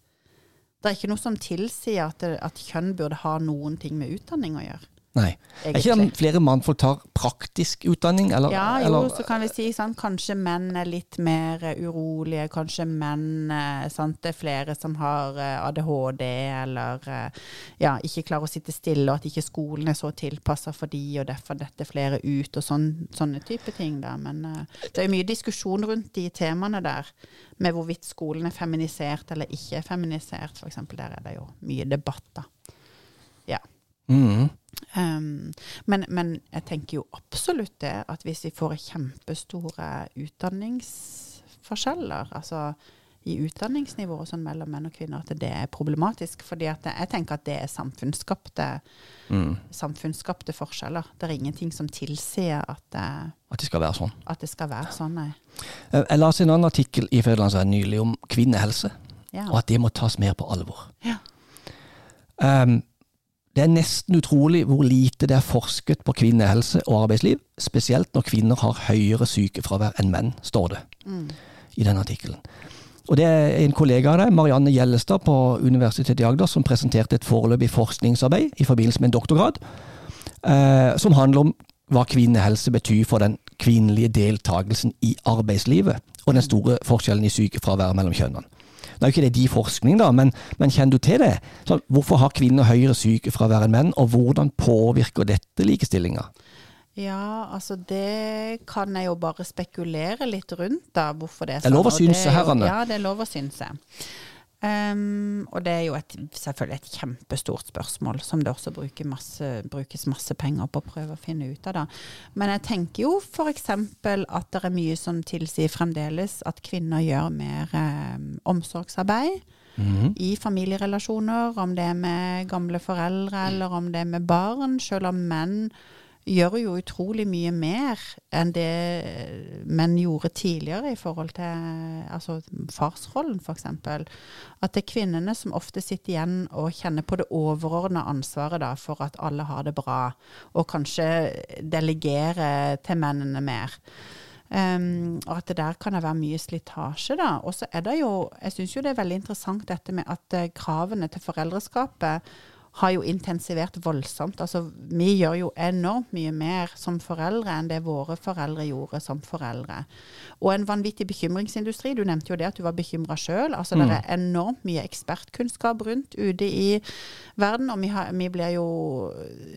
Det er ikke noe som tilsier at, at kjønn burde ha noen ting med utdanning å gjøre. Nei. Egentlig. Er ikke det flere mannfolk tar praktisk utdanning? Eller, ja, jo, eller? så kan vi si sant, kanskje menn er litt mer urolige. Kanskje menn eh, sant, Det er flere som har eh, ADHD eller eh, ja, ikke klarer å sitte stille, og at ikke skolen er så tilpassa for de, og derfor dette flere ut, og sånn, sånne type ting. Da. Men det er jo mye diskusjon rundt de temaene der, med hvorvidt skolen er feminisert eller ikke er feminisert, f.eks. Der er det jo mye debatt, da. Ja. Mm. Um, men, men, jeg tenker jo absolutt det at hvis vi får kjempestore utdanningsforskjeller, altså i utdanningsnivå sånn mellom menn og kvinner, at det er problematisk. fordi jeg tenker at det er samfunnsskapte, mm. samfunnsskapte forskjeller. Det er ingenting som tilsier at det, at det skal være sånn. At det skal være sånn, nei. Eh, jeg leste en annen artikkel i Fødelandsveien nylig om kvinnehelse, ja. og at det må tas mer på alvor. Ja. Um, det er nesten utrolig hvor lite det er forsket på kvinnehelse og arbeidsliv, spesielt når kvinner har høyere sykefravær enn menn, står det mm. i den artikkelen. Og Det er en kollega av deg, Marianne Gjellestad på Universitetet i Agder, som presenterte et foreløpig forskningsarbeid i forbindelse med en doktorgrad, eh, som handler om hva kvinnehelse betyr for den kvinnelige deltakelsen i arbeidslivet, og den store forskjellen i sykefravær mellom kjønnene. Nå er jo ikke det de forskning, da, men, men kjenner du til det? Så hvorfor har kvinner høyere sykefravær enn menn, og hvordan påvirker dette likestillinga? Ja, altså det kan jeg jo bare spekulere litt rundt, da, hvorfor det er sånn. Det er lov å sånn, synse, herrene. Ja, det er lov å synse. Um, og det er jo et, selvfølgelig et kjempestort spørsmål, som det også masse, brukes masse penger på å prøve å finne ut av. Da. Men jeg tenker jo f.eks. at det er mye som tilsier fremdeles at kvinner gjør mer um, omsorgsarbeid. Mm -hmm. I familierelasjoner, om det er med gamle foreldre eller om det er med barn. Selv om menn gjør jo utrolig mye mer enn det menn gjorde tidligere i forhold til altså farsrollen, f.eks. At det er kvinnene som ofte sitter igjen og kjenner på det overordna ansvaret da, for at alle har det bra, og kanskje delegere til mennene mer. Um, og at det der kan være mye slitasje, da. Og så er det jo Jeg syns jo det er veldig interessant dette med at uh, kravene til foreldreskapet har jo intensivert voldsomt. Altså, vi gjør jo enormt mye mer som foreldre enn det våre foreldre gjorde som foreldre. Og en vanvittig bekymringsindustri. Du nevnte jo det at du var bekymra sjøl. Altså, mm. Det er enormt mye ekspertkunnskap rundt ute i verden, og vi, har, vi blir jo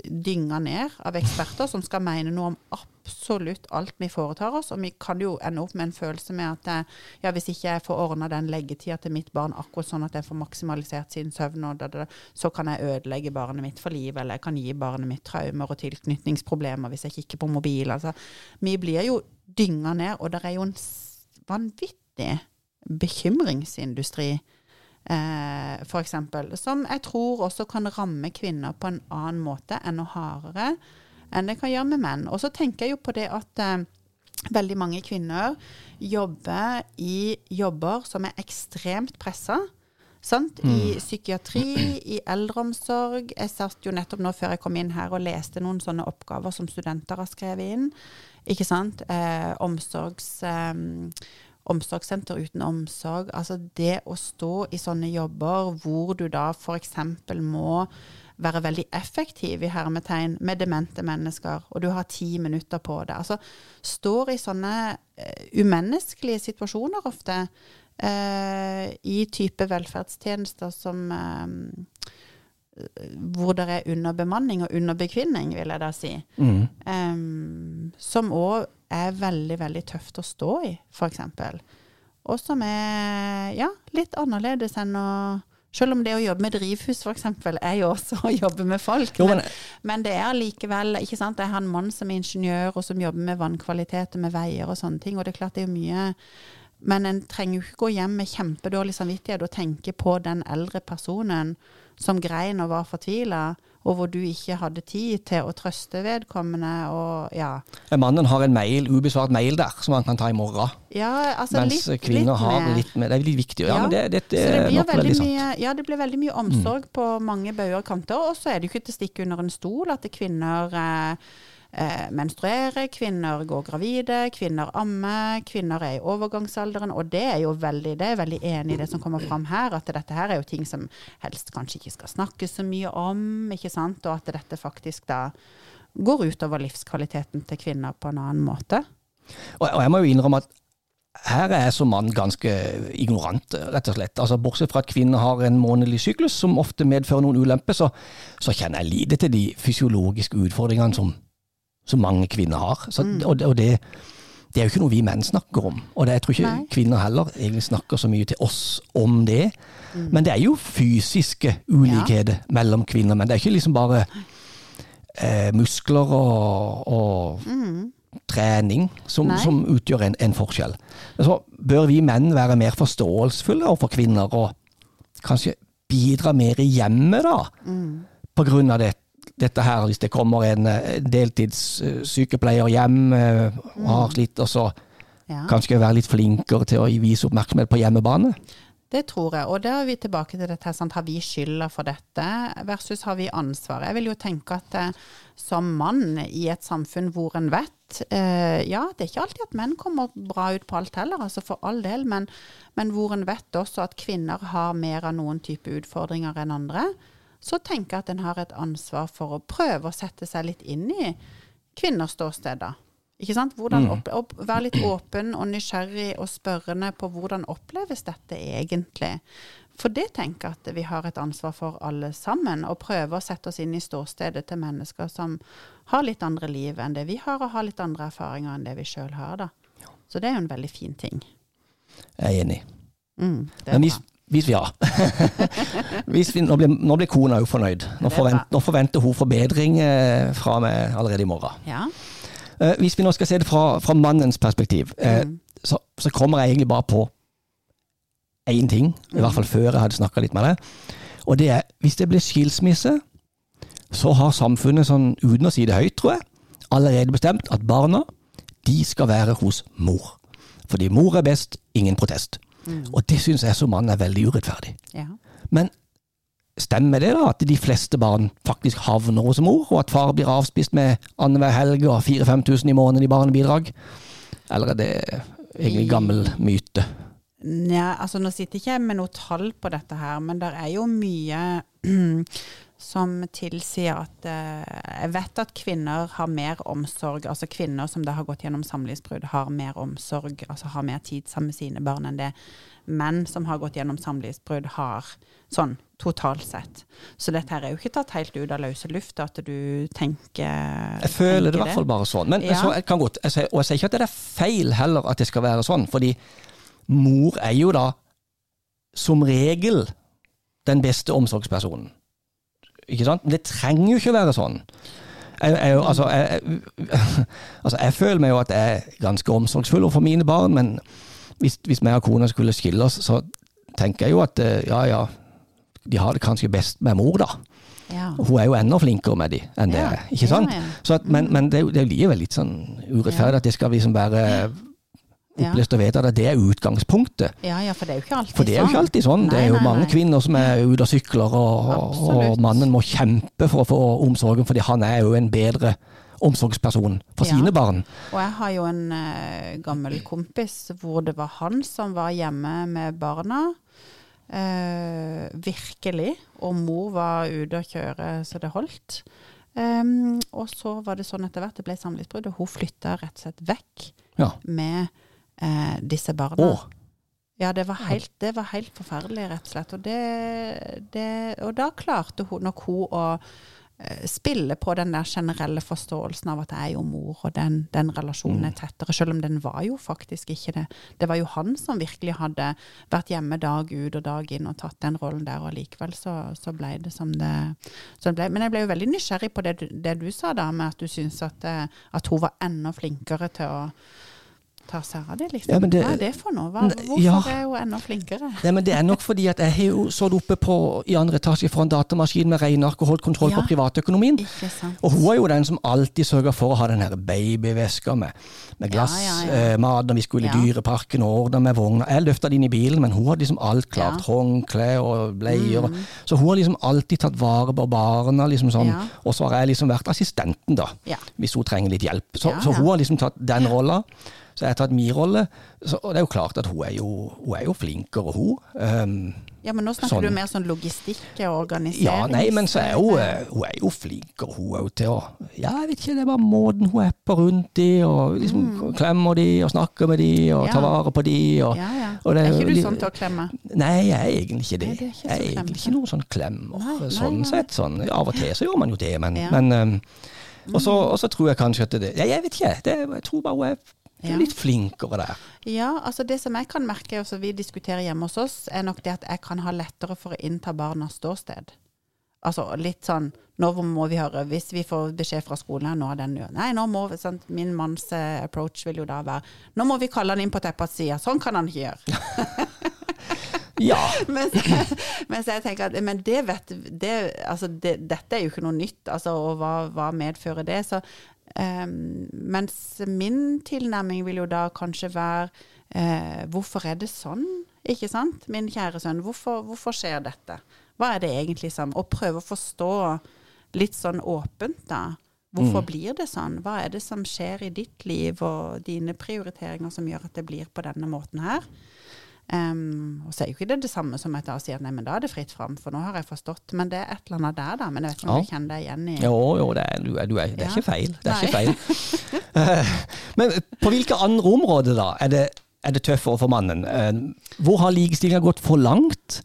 dynga ned av eksperter som skal mene noe om absolutt alt vi foretar oss. Og vi kan jo ende opp med en følelse med at eh, ja, hvis ikke jeg får ordna den leggetida til mitt barn akkurat sånn at jeg får maksimalisert sin søvn, da, da, så kan jeg ødelegge barnet mitt for livet, eller jeg kan gi barnet mitt traumer og tilknytningsproblemer hvis jeg kikker på mobil. Altså, vi blir jo dynga ned, og det er jo en vanvittig bekymringsindustri, eh, eksempel, Som jeg tror også kan ramme kvinner på en annen måte, enda hardere enn det kan gjøre med menn. Og så tenker jeg jo på det at eh, veldig mange kvinner jobber i jobber som er ekstremt pressa. Sant? I Mm. psykiatri, i eldreomsorg. Jeg satt jo nettopp nå før jeg kom inn her og leste noen sånne oppgaver som studenter har skrevet inn. Ikke sant? Eh, omsorgs, eh, omsorgssenter uten omsorg. Altså det å stå i sånne jobber hvor du da f.eks. må være veldig effektiv i hermetegn med demente mennesker, og du har ti minutter på det. Altså står i sånne eh, umenneskelige situasjoner ofte eh, i type velferdstjenester som eh, hvor det er underbemanning og underbekvinning, vil jeg da si. Mm. Em, som òg er veldig, veldig tøft å stå i, f.eks. Og som er ja, litt annerledes enn å selv om det å jobbe med drivhus f.eks. er jo også å jobbe med folk. Jo, men, men men det er likevel ikke sant? Jeg har en mann som er ingeniør, og som jobber med vannkvalitet og med veier og sånne ting. Og det er klart det er jo mye Men en trenger jo ikke gå hjem med kjempedårlig samvittighet og tenke på den eldre personen som grein og var fortvila, og hvor du ikke hadde tid til å trøste vedkommende og ja. mannen har en mail, ubesvart mail der, som han kan ta i morgen. ja altså Mens litt, kvinner litt har litt mer. Det er litt viktig. Ja, Ja, men det, det, det det blir nok veldig veldig sant. Mm. mye, ja, det blir veldig mye omsorg på mange bauger og kanter. Og så er det jo ikke til å stikke under en stol at kvinner eh, eh, menstruerer, kvinner går gravide, kvinner ammer, kvinner er i overgangsalderen. Og det er jo veldig, det er veldig enig i det som kommer fram her, at dette her er jo ting som helst kanskje ikke skal snakkes så mye om, ikke sant. Og at dette faktisk da går utover livskvaliteten til kvinner på en annen måte. Og, og jeg må jo innrømme at her er jeg som mann ganske ignorant, rett og slett. Altså, bortsett fra at kvinner har en månedlig syklus som ofte medfører noen ulemper, så, så kjenner jeg lite til de fysiologiske utfordringene som, som mange kvinner har. Så, Mm. Og, og det, det er jo ikke noe vi menn snakker om. Og det, jeg tror ikke Nei. kvinner heller egentlig snakker så mye til oss om det. Mm. Men det er jo fysiske ulikheter mellom kvinner og menn. Det er ikke liksom bare eh, muskler og, og trening som, som utgjør en, en forskjell. Så bør vi menn være mer forståelsesfulle overfor kvinner, og kanskje bidra mer i hjemmet, da, på grunn av det, dette her, hvis det kommer en eh, deltidssykepleier hjem eh, og har slitt, og så Ja. kanskje være litt flinkere til å vise oppmerksomhet på hjemmebane. Det tror jeg, og da er vi tilbake til dette, sant? har vi skylda for dette, versus har vi ansvaret. Jeg vil jo tenke at eh, som mann i et samfunn hvor en vet eh, Ja, det er ikke alltid at menn kommer bra ut på alt heller, altså for all del, men, men hvor en vet også at kvinner har mer av noen type utfordringer enn andre, så tenker jeg at en har et ansvar for å prøve å sette seg litt inn i kvinners ståsteder. Ikke sant? Hvordan opp, opp, være litt åpen og nysgjerrig og spørrende på hvordan oppleves dette egentlig. For det tenker jeg at vi har et ansvar for alle sammen, å prøve å sette oss inn i ståstedet til mennesker som har litt andre liv enn det vi har, og har litt andre erfaringer enn det vi sjøl har. da. Så det er jo en veldig fin ting. Jeg er enig. Mm, Men vi. Hvis vi ja. hvis vi, nå, blir, nå blir kona jo fornøyd. Nå, Det er forvent, bra. nå forventer hun forbedring eh, fra meg allerede i morgen. Ja. Eh, hvis vi nå skal se det fra, fra mannens perspektiv, eh, Mm. så, så kommer jeg egentlig bare på én ting, i hvert fall før jeg hadde snakka litt med deg. Og det er hvis det blir skilsmisse, så har samfunnet sånn, uten å si det høyt, tror jeg, allerede bestemt at barna de skal være hos mor. Fordi mor er best, ingen protest. Og det syns jeg som mann er veldig urettferdig. ja. Men stemmer det da at de fleste barn faktisk havner hos mor, og at far blir avspist med annenhver helg og 4000-5000 i måneden i barnebidrag? Eller er det egentlig gammel myte? Nja, altså nå sitter ikke jeg med noe tall på dette her, men det er jo mye som tilsier at eh, Jeg vet at kvinner har mer omsorg, altså kvinner som da har gått gjennom samlivsbrudd, har mer omsorg, altså har mer tid sammen med sine barn enn det menn som har gått gjennom samlivsbrudd, har. Sånn totalt sett. Så dette her er jo ikke tatt helt ut av løse lufta, at du tenker Jeg føler det i hvert fall bare sånn. Men Ja. så, jeg kan godt, jeg og jeg sier ikke at det er feil heller at det skal være sånn, fordi mor er jo da som regel den beste omsorgspersonen. Ikke sant? Men det trenger jo ikke å være sånn. Jeg, jeg, altså, jeg, altså, jeg føler meg jo at jeg er ganske omsorgsfull overfor mine barn, men hvis, hvis meg og kona skulle skille oss, så tenker jeg jo at eh, ja, ja, de har det kanskje best med mor, da. Ja. Hun er jo enda flinkere med de enn Ja, dere, ikke sant? ja, men, men det, er jo- det er jo litt sånn urettferdig at det skal liksom være. Opplest og vedtatt at det er utgangspunktet. ja, ja, for det er jo ikke alltid sånn. For det er jo ikke alltid sånn. Det er jo nei, mange nei. kvinner som er ute og sykler, og, og mannen må kjempe for å få omsorgen, fordi han er jo en bedre omsorgsperson for Ja. sine barn. Og jeg har jo en uh, gammel kompis hvor det var han som var hjemme med barna. Uh, virkelig. Og mor var ute og kjøre så det holdt. Um, og så var det sånn etter hvert det ble samlivsbrudd, og hun flytta rett og slett vekk Ja. med eh, disse barna. Åh. Ja, det var helt, det var helt forferdelig, rett og slett. Og, det, det, og da klarte hun nok hun å eh, spille på den der generelle forståelsen av at jeg er jo mor, og den, den relasjonen er tettere, selv om den var jo faktisk ikke det. Det var jo han som virkelig hadde vært hjemme dag ut og dag inn og tatt den rollen der, og likevel så, så ble det som det, som det ble. Men jeg ble jo veldig nysgjerrig på det, det du sa da, med at du syns at, eh, at hun var enda flinkere til å ta seg av det, liksom. Ja, det- Hva er det for noe? Hva, hvorfor ja. er hun enda flinkere? Nei, men Det er nok fordi at jeg har jo sittet oppe på, i andre etasje fra en datamaskin med regneark og holdt kontroll Ja. på privatøkonomien. Og hun er jo den som alltid sørger for å ha den her babyveska med, med glass. Eh, mat når vi skulle i. Dyreparken og ordna med vogna. Jeg løfta det inn i bilen, men hun hadde liksom alt klart. Ja. Håndkle og bleier. Mm. Så hun har liksom alltid tatt vare på barna, liksom sånn. Og så har jeg liksom vært assistenten, da. Hvis hun trenger litt hjelp. Så, så hun har liksom tatt den rolla. Så jeg har tatt min rolle. Så, og det er jo klart at hun er jo, hun er jo flinkere, hun. Um, Ja, men nå snakker Sånn. du mer sånn logistikk og organisering. ja, nei, men så er hun, eh, hun er jo flinkere, hun òg, til å Ja, jeg vet ikke, det er bare måten hun er på rundt de, og liksom klemmer de, og snakker med de, og Mm. Ja. tar vare på de, og Ja, ja. og det er ikke du sånn til å klemme? Nei, jeg er egentlig ikke det. Nei, det er ikke jeg er egentlig ikke noen sånn klemmer, Nei, nei, sånn sett. Sånn. Av og til så gjør man jo det, men, men um, og så tror jeg kanskje at det ja, Jeg vet ikke, det, jeg tror bare hun er Ja. litt flinkere der. Ja, altså det som jeg kan merke, og som vi diskuterer hjemme hos oss, er nok det at jeg kan ha lettere for å innta barnas ståsted. Altså litt sånn Nå må vi høre, hvis vi får beskjed fra skolen nå er den Nei, nå må sant, Min manns eh, approach vil jo da være Nå må vi kalle han inn på teppet og si ja, sånn kan han ikke gjøre. Ja. mens, mens jeg tenker at men det vet det, altså det, Dette er jo ikke noe nytt, altså, og hva, hva medfører det? Så, ehm, mens min tilnærming vil jo da kanskje være uh, Hvorfor er det sånn? Ikke sant? Min kjære sønn, hvorfor, hvorfor skjer dette? Hva er det egentlig som Og prøve å forstå litt sånn åpent, da. Hvorfor blir det sånn? Hva er det som skjer i ditt liv og dine prioriteringer som gjør at det blir på denne måten her? Um, og så er jo ikke det det samme som at jeg sier nei, men da er det fritt fram, for nå har jeg forstått. Men det er et eller annet der, da. Men jeg vet ikke om Ja. du kjenner deg igjen i Jo, jo, det er, du er, du er, det er Ja. ikke feil. Det er Nei. ikke feil. uh, Men på hvilke andre områder da er det, er det tøffere for mannen? Uh, Hvor har likestillinga gått for langt?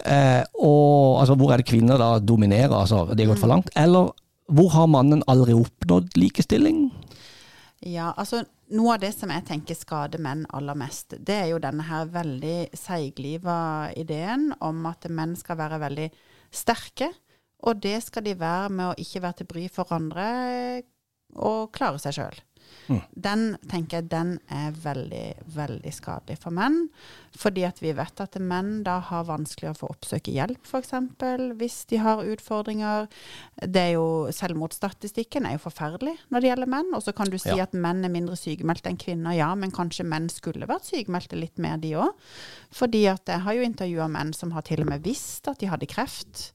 Uh, og altså, Hvor er det kvinner da dominerer, altså det har gått for langt? Eller hvor har mannen aldri oppnådd likestilling? Ja, altså noe av det som jeg tenker skader menn aller mest, det er jo denne her veldig seigliva ideen om at menn skal være veldig sterke. Og det skal de være med å ikke være til bry for andre og klare seg sjøl. Den tenker jeg den er veldig, veldig skadelig for menn. Fordi at vi vet at menn da har vanskeligere for å oppsøke hjelp, f.eks. hvis de har utfordringer. Det er jo, Selvmordsstatistikken er jo forferdelig når det gjelder menn. Og så kan du si Ja. at menn er mindre sykemeldte enn kvinner. Ja, men kanskje menn skulle vært sykemeldte litt mer, de òg. Fordi at jeg har jo intervjua menn som har til og med visst at de hadde kreft.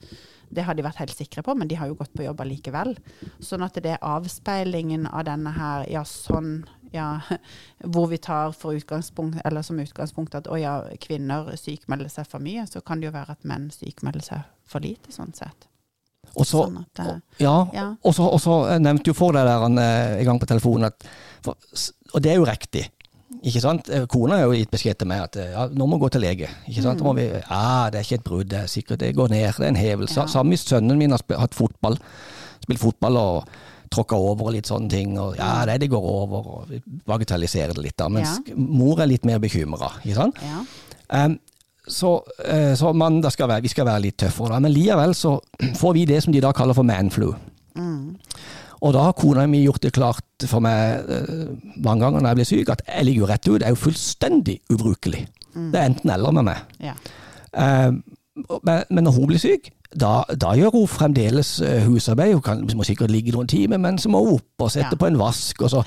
Det har de vært helt sikre på, men de har jo gått på jobb allikevel. Sånn at det er avspeilingen av denne her, ja sånn, ja, hvor vi tar for utgangspunkt, eller som utgangspunkt at å ja, kvinner sykemelder seg for mye, så kan det jo være at menn sykemelder seg for lite, sånn sett. Og så, Sånn at, eh, ja, ja. jeg nevnte jo for deg der en i gang på telefonen, at, for, og det er jo riktig. Ikke sant? Eh, Kona har jo gitt beskjed til meg at eh, ja, nå må vi gå til lege. Ikke sant? Mm. Må vi, ja, det er ikke et brudd, det er sikkert det går ned, det er en hevelse. Ja. Samme sønnen min har hatt fotball, spilt fotball og tråkka over og litt sånne ting. Og ja, det, det går over, og vi bagatelliserer det litt da. Mens Ja. mor er litt mer bekymra. Ja. Um, så, eh, så man, skal være, vi skal være litt tøffere, da. men likevel så får vi det som de da kaller for manflu. Mm. Og da har kona mi gjort det klart for meg eh, mange ganger når jeg blir syk, at jeg ligger jo rett ut. Jeg er jo fullstendig ubrukelig. Det er enten eller med meg. Ja. Eh, men, når hun blir syk, da, da gjør hun fremdeles eh, husarbeid. Hun kan, må sikkert ligge noen timer, men så må hun opp og sette Ja. på en vask, og så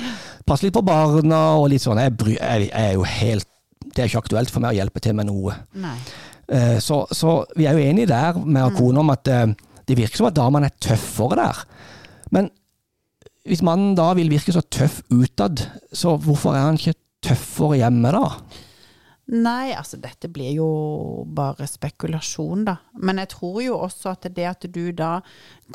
passe litt på barna og litt sånn. Jeg, bry, jeg, jeg er jo helt Det er ikke aktuelt for meg å hjelpe til med noe. Eh, Så, så vi er jo enige der med kona om at det virker som at damene er tøffere der. Men hvis mannen da vil virke så tøff utad, så hvorfor er han ikke tøffere hjemme da? Nei, altså dette blir jo bare spekulasjon, da. Men jeg tror jo også at det at du da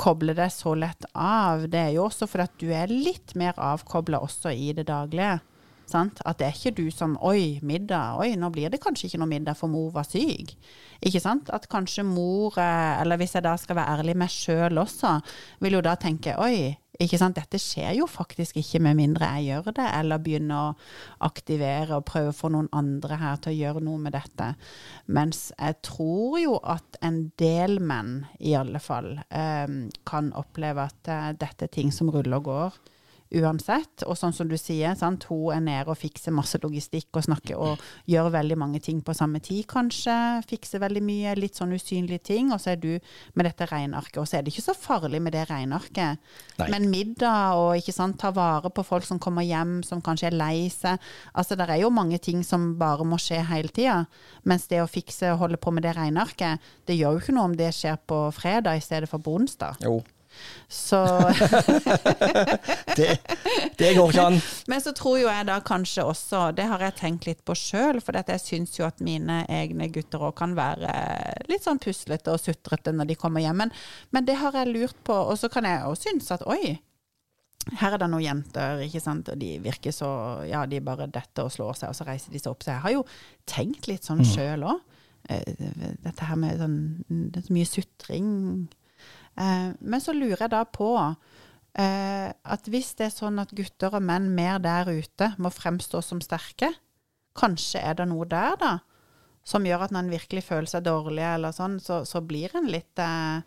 kobler deg så lett av, det er jo også fordi at du er litt mer avkobla også i det daglige. Sant? At det er ikke du som Oi, middag. Oi, nå blir det kanskje ikke noe middag, for mor var syk. Ikke sant? At kanskje mor, eh, eller hvis jeg da skal være ærlig meg sjøl også, vil jo da tenke Oi, ikke sant? dette skjer jo faktisk ikke med mindre jeg gjør det, eller begynner å aktivere og prøve å få noen andre her til å gjøre noe med dette. Mens jeg tror jo at en del menn, i alle fall, eh, kan oppleve at eh, dette er ting som ruller og går uansett. Og sånn som du sier, sant? hun er nede og fikser masse logistikk og snakker og gjør veldig mange ting på samme tid, kanskje. Fikser veldig mye, litt sånn usynlige ting. Og så er du med dette regnearket. Og så er det ikke så farlig med det regnearket. Men middag og ikke sant, ta vare på folk som kommer hjem, som kanskje er lei seg. Altså det er jo mange ting som bare må skje hele tida. Mens det å fikse og holde på med det regnearket, det gjør jo ikke noe om det skjer på fredag i stedet for på onsdag. Jo. Så Det, det går ikke an. Men så tror jo jeg da kanskje også, det har jeg tenkt litt på sjøl, for jeg syns jo at mine egne gutter òg kan være litt sånn puslete og sutrete når de kommer hjem. Men, men det har jeg lurt på, og så kan jeg òg synes at oi, her er det noen jenter, ikke sant, og de virker så Ja, de bare detter og slår seg, og så reiser de seg opp. Så jeg har jo tenkt litt sånn sjøl òg. Dette her med sånn Det er så mye sutring. Eh, Men så lurer jeg da på eh, at hvis det er sånn at gutter og menn mer der ute må fremstå som sterke, kanskje er det noe der, da, som gjør at når en virkelig føler seg dårlig eller sånn, så, så blir en litt eh,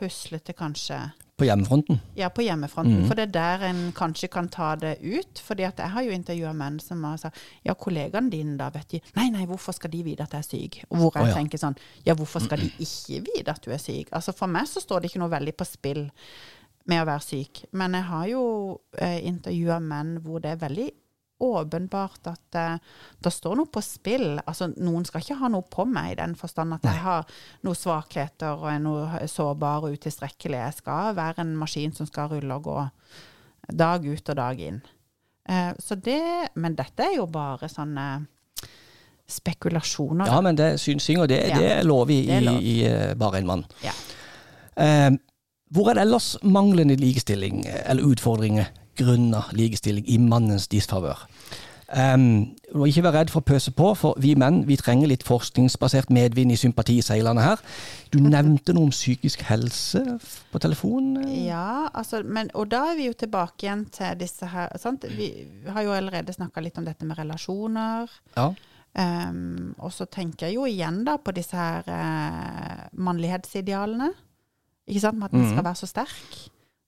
puslete, kanskje. På hjemmefronten. Ja, på hjemmefronten. For det er der en kanskje kan ta det ut. fordi at jeg har jo intervjua menn som har sagt ja, kollegaene dine da, vet de Nei, nei, hvorfor skal de vite at jeg er syk? Og hvor jeg oh, ja. tenker sånn Ja, hvorfor skal de ikke vite at du er syk? Altså For meg så står det ikke noe veldig på spill med å være syk. Men jeg har jo eh, intervjua menn hvor det er veldig åpenbart at uh, det står noe på spill. Altså, noen skal ikke ha noe på meg i den forstand at jeg har noen svakheter og er noe sårbar og utilstrekkelig. Jeg skal være en maskin som skal rulle og gå dag ut og dag inn. Uh, så det, men dette er jo bare sånne spekulasjoner. Ja, men det synsing, og det, Ja. det er lov i, er lov. i, i eh, bare en mann. Ja. Hvor er det ellers manglende likestilling, eller utfordringer grunner likestilling i mannens disfavør? Um, må ikke være redd for å pøse på, for vi menn vi trenger litt forskningsbasert medvind i sympatiseilene her. Du nevnte noe om psykisk helse på telefonen. eh? Ja, altså, men, og da er vi jo tilbake igjen til disse her sant? Vi har jo allerede snakka litt om dette med relasjoner. Ja. Um, og så tenker jeg jo igjen da på disse her uh, mannlighetsidealene. Ikke sant? Med at en skal være så sterk.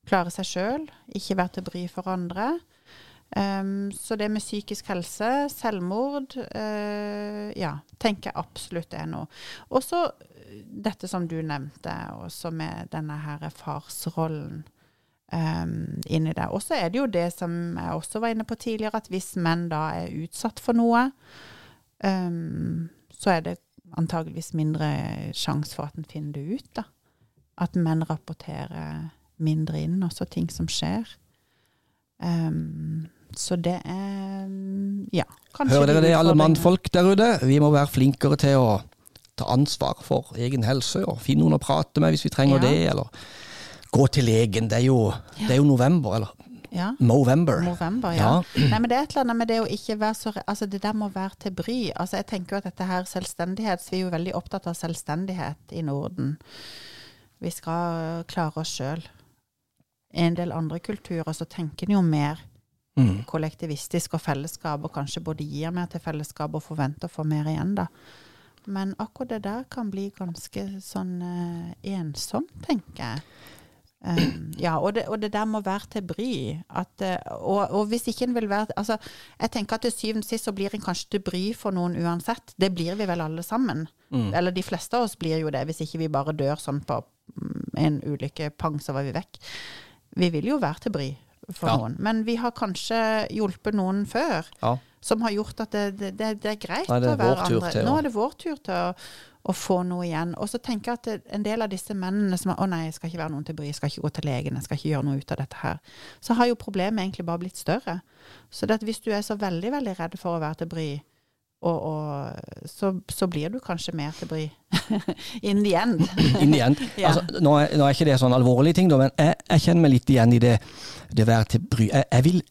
Klare seg sjøl. Ikke være til bry for andre. Um, så det med psykisk helse, selvmord, uh, ja, tenker jeg absolutt er noe. Og så eh, dette som du nevnte, også med denne her farsrollen um, inni det. Og så er det jo det som jeg også var inne på tidligere, at hvis menn da er utsatt for noe, um, så er det antageligvis mindre sjanse for at en finner det ut, da. At menn rapporterer mindre inn, også ting som skjer. Um, så det er Ja. kanskje Hører dere det, alle mannfolk der ute? Vi må være flinkere til å ta ansvar for egen helse, og finne noen å prate med hvis vi trenger Ja. det, eller gå til legen. Det er jo, det er jo november, eller Ja. Movember. November, ja. Nei, men det er et eller annet med det å ikke være så Altså, det der må være til bry. Altså, jeg tenker jo at dette her selvstendighet så Vi er jo veldig opptatt av selvstendighet i Norden. Vi skal klare oss sjøl. I en del andre kulturer så tenker en jo mer Mm. kollektivistisk og fellesskap, og kanskje både gir mer til fellesskap og forventer å få mer igjen, da. Men akkurat det der kan bli ganske sånn uh, ensomt, tenker jeg. Um, ja, og det, og det, der må være til bry. At, eh, og, og, hvis ikke en vil være altså, Jeg tenker at til syvende og sist så blir en kanskje til bry for noen uansett. Det blir vi vel alle sammen. Mm. Eller de fleste av oss blir jo det, hvis ikke vi bare dør sånn på mm, en ulykke, pang, så var vi vekk. Vi vil jo være til bry for ja. noen. Men vi har kanskje hjulpet noen før. Ja. Som har gjort at det, det, det er greit Nei, det er å være andre. Til, Nå er det vår tur til å å få noe igjen. Og så tenker jeg at en del av disse mennene som er, å nei, jeg skal ikke være noen til bry, jeg skal ikke gå til legen, jeg skal ikke gjøre noe ut av dette her, så har jo problemet egentlig bare blitt større. Så det at hvis du er så veldig, veldig redd for å være til bry, og, og, så, så, blir du kanskje mer til bry. In the end. In the end. ja. altså, nå, er, nå, er, ikke det sånn alvorlige ting, da, men jeg, jeg, kjenner meg litt igjen i det, det være til bry. Jeg, jeg, vil,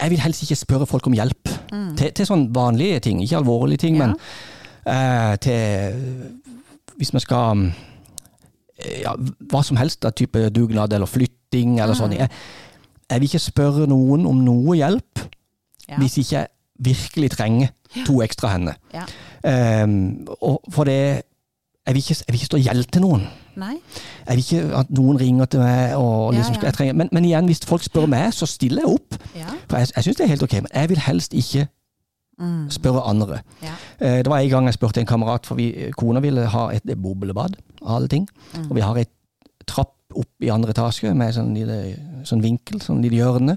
jeg, vil, helst ikke spørre folk om hjelp mm. til, til sånn vanlige ting, ikke alvorlige ting, ja. men eh, til Hvis vi skal eh, ja, hva som helst av type dugnad eller flytting eller mm. sånn. Jeg, jeg, vil ikke spørre noen om noe hjelp ja. hvis ikke jeg virkelig trenger to ekstra hender. Ja. Um, for det jeg vil, ikke, jeg vil ikke stå gjeld til noen. Nei. Jeg vil ikke at noen ringer til meg og liksom, ja, ja. Men, men, igjen, hvis folk spør meg, så stiller jeg opp. Ja. For jeg, jeg syns det er helt ok, men jeg vil helst ikke Mm. Spørre andre. Ja. Eh, det var en gang jeg spurte en kamerat, for vi, kona ville ha et boblebad av alle ting. Mm. Og vi har et trapp opp i andre etasje med sånn, lille, sånn vinkel, sånn lille hjørne.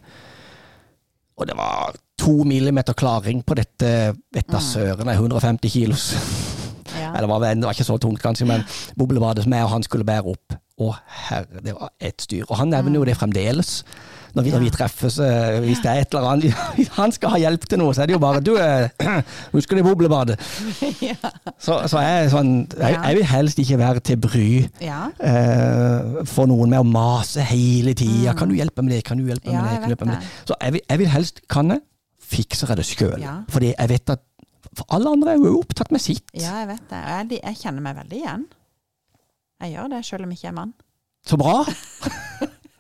Og det var to millimeter klaring på dette vet da mm. søren, 150 kilos. Ja. Eller det var, det var ikke så tungt, kanskje, men boblebadet som jeg og han skulle bære opp. Å herre, det var et styr. Og han nevner jo mm. det fremdeles når vi, når vi treffes, uh, hvis det er et eller annet Han skal ha hjelp til noe, så er det jo bare Du, uh, husker du boblebadet? Så, så jeg, sånn, jeg, jeg, vil helst ikke være til bry ja. uh, for noen med å mase hele tida. Mm. 'Kan du hjelpe med det? Kan du hjelpe med det?' Kan hjelpe med det? Så jeg vil, jeg vil, helst Kan jeg? Fikser jeg det sjøl. Ja. Fordi jeg vet at for alle andre er jo opptatt med sitt. Ja, jeg vet det. Jeg, jeg kjenner meg veldig igjen. Jeg gjør det, sjøl om jeg ikke er mann. Så bra!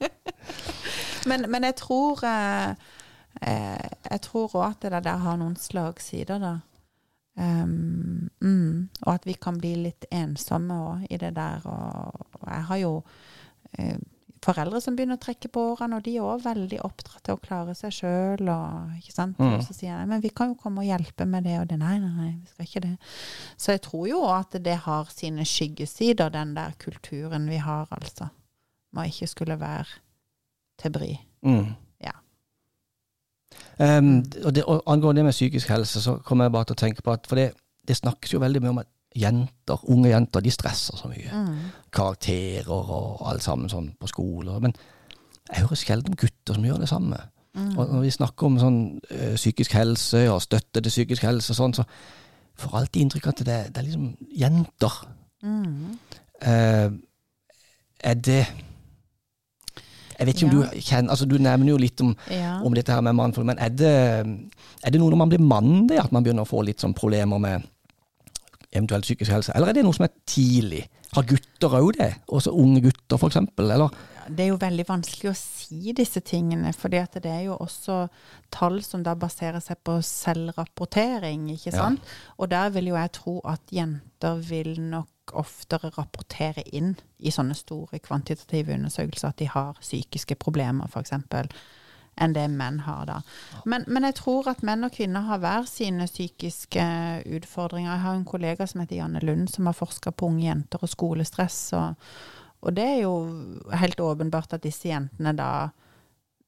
men, men, jeg tror eh, eh Jeg tror òg at det der har noen slagsider, da. Um, mm, og at vi kan bli litt ensomme òg i det der. Og, og jeg har jo eh, foreldre som begynner å trekke på årene, og de er òg veldig oppdratt til å klare seg sjøl. Mm. Og så sier jeg men vi kan jo komme og hjelpe med det og det. Nei, nei, nei, vi skal ikke det. Så jeg tror jo at det har sine skyggesider, den der kulturen vi har, altså. Må ikke skulle være til bry. Mm. Ja. Um, og, det, og Angående det med psykisk helse, så kommer jeg bare til å tenke på at For det, det snakkes jo veldig mye om at jenter, unge jenter de stresser så mye. Mm. Karakterer og alt sammen sånn på skoler. Men jeg hører sjelden om gutter som gjør det samme. Mm. Og når vi snakker om sånn ø, psykisk helse og støtte til psykisk helse, og sånn, så får alltid inntrykk av at det, det er liksom jenter. Mm. Uh, er det jeg vet ikke om du kjenner altså Du nevner jo litt om, ja. om dette her med mannfolk, men er det, er det noe når man blir mann, det at man begynner å få litt sånn problemer med eventuelt psykisk helse, eller er det noe som er tidlig? Har gutter òg det? Også unge gutter, f.eks.? Eller? Det er jo veldig vanskelig å si disse tingene, for det er jo også tall som da baserer seg på selvrapportering, ikke sant? Ja. Og der vil jo jeg tro at jenter vil nok oftere rapportere inn i sånne store kvantitative undersøkelser at de har psykiske problemer, f.eks., enn det menn har da. Men, men, jeg tror at menn og kvinner har hver sine psykiske utfordringer. Jeg har en kollega som heter Janne Lund, som har forska på unge jenter og skolestress. Og, og det er jo helt åpenbart at disse jentene da eh,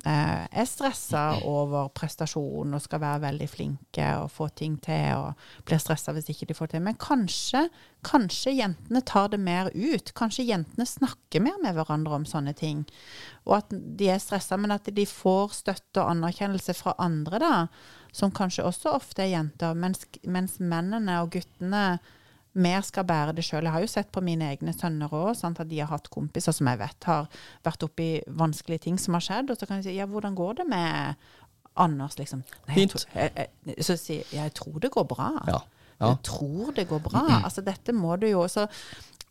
er stressa over prestasjon og skal være veldig flinke og få ting til, og blir stressa hvis ikke de får til. Men kanskje, kanskje jentene tar det mer ut. Kanskje jentene snakker mer med hverandre om sånne ting. Og at de er stressa, men at de får støtte og anerkjennelse fra andre, da, som kanskje også ofte er jenter, mens, mens mennene og guttene mer skal bære det sjøl. Jeg har jo sett på mine egne sønner òg, at de har hatt kompiser som jeg vet har vært oppi vanskelige ting som har skjedd. Og så kan jeg si ja, hvordan går det med Anders, liksom? Nei, jeg, jeg, jeg, så sier jeg jeg tror det går bra. Ja. Ja. Jeg tror det går bra. Altså dette må du jo Så,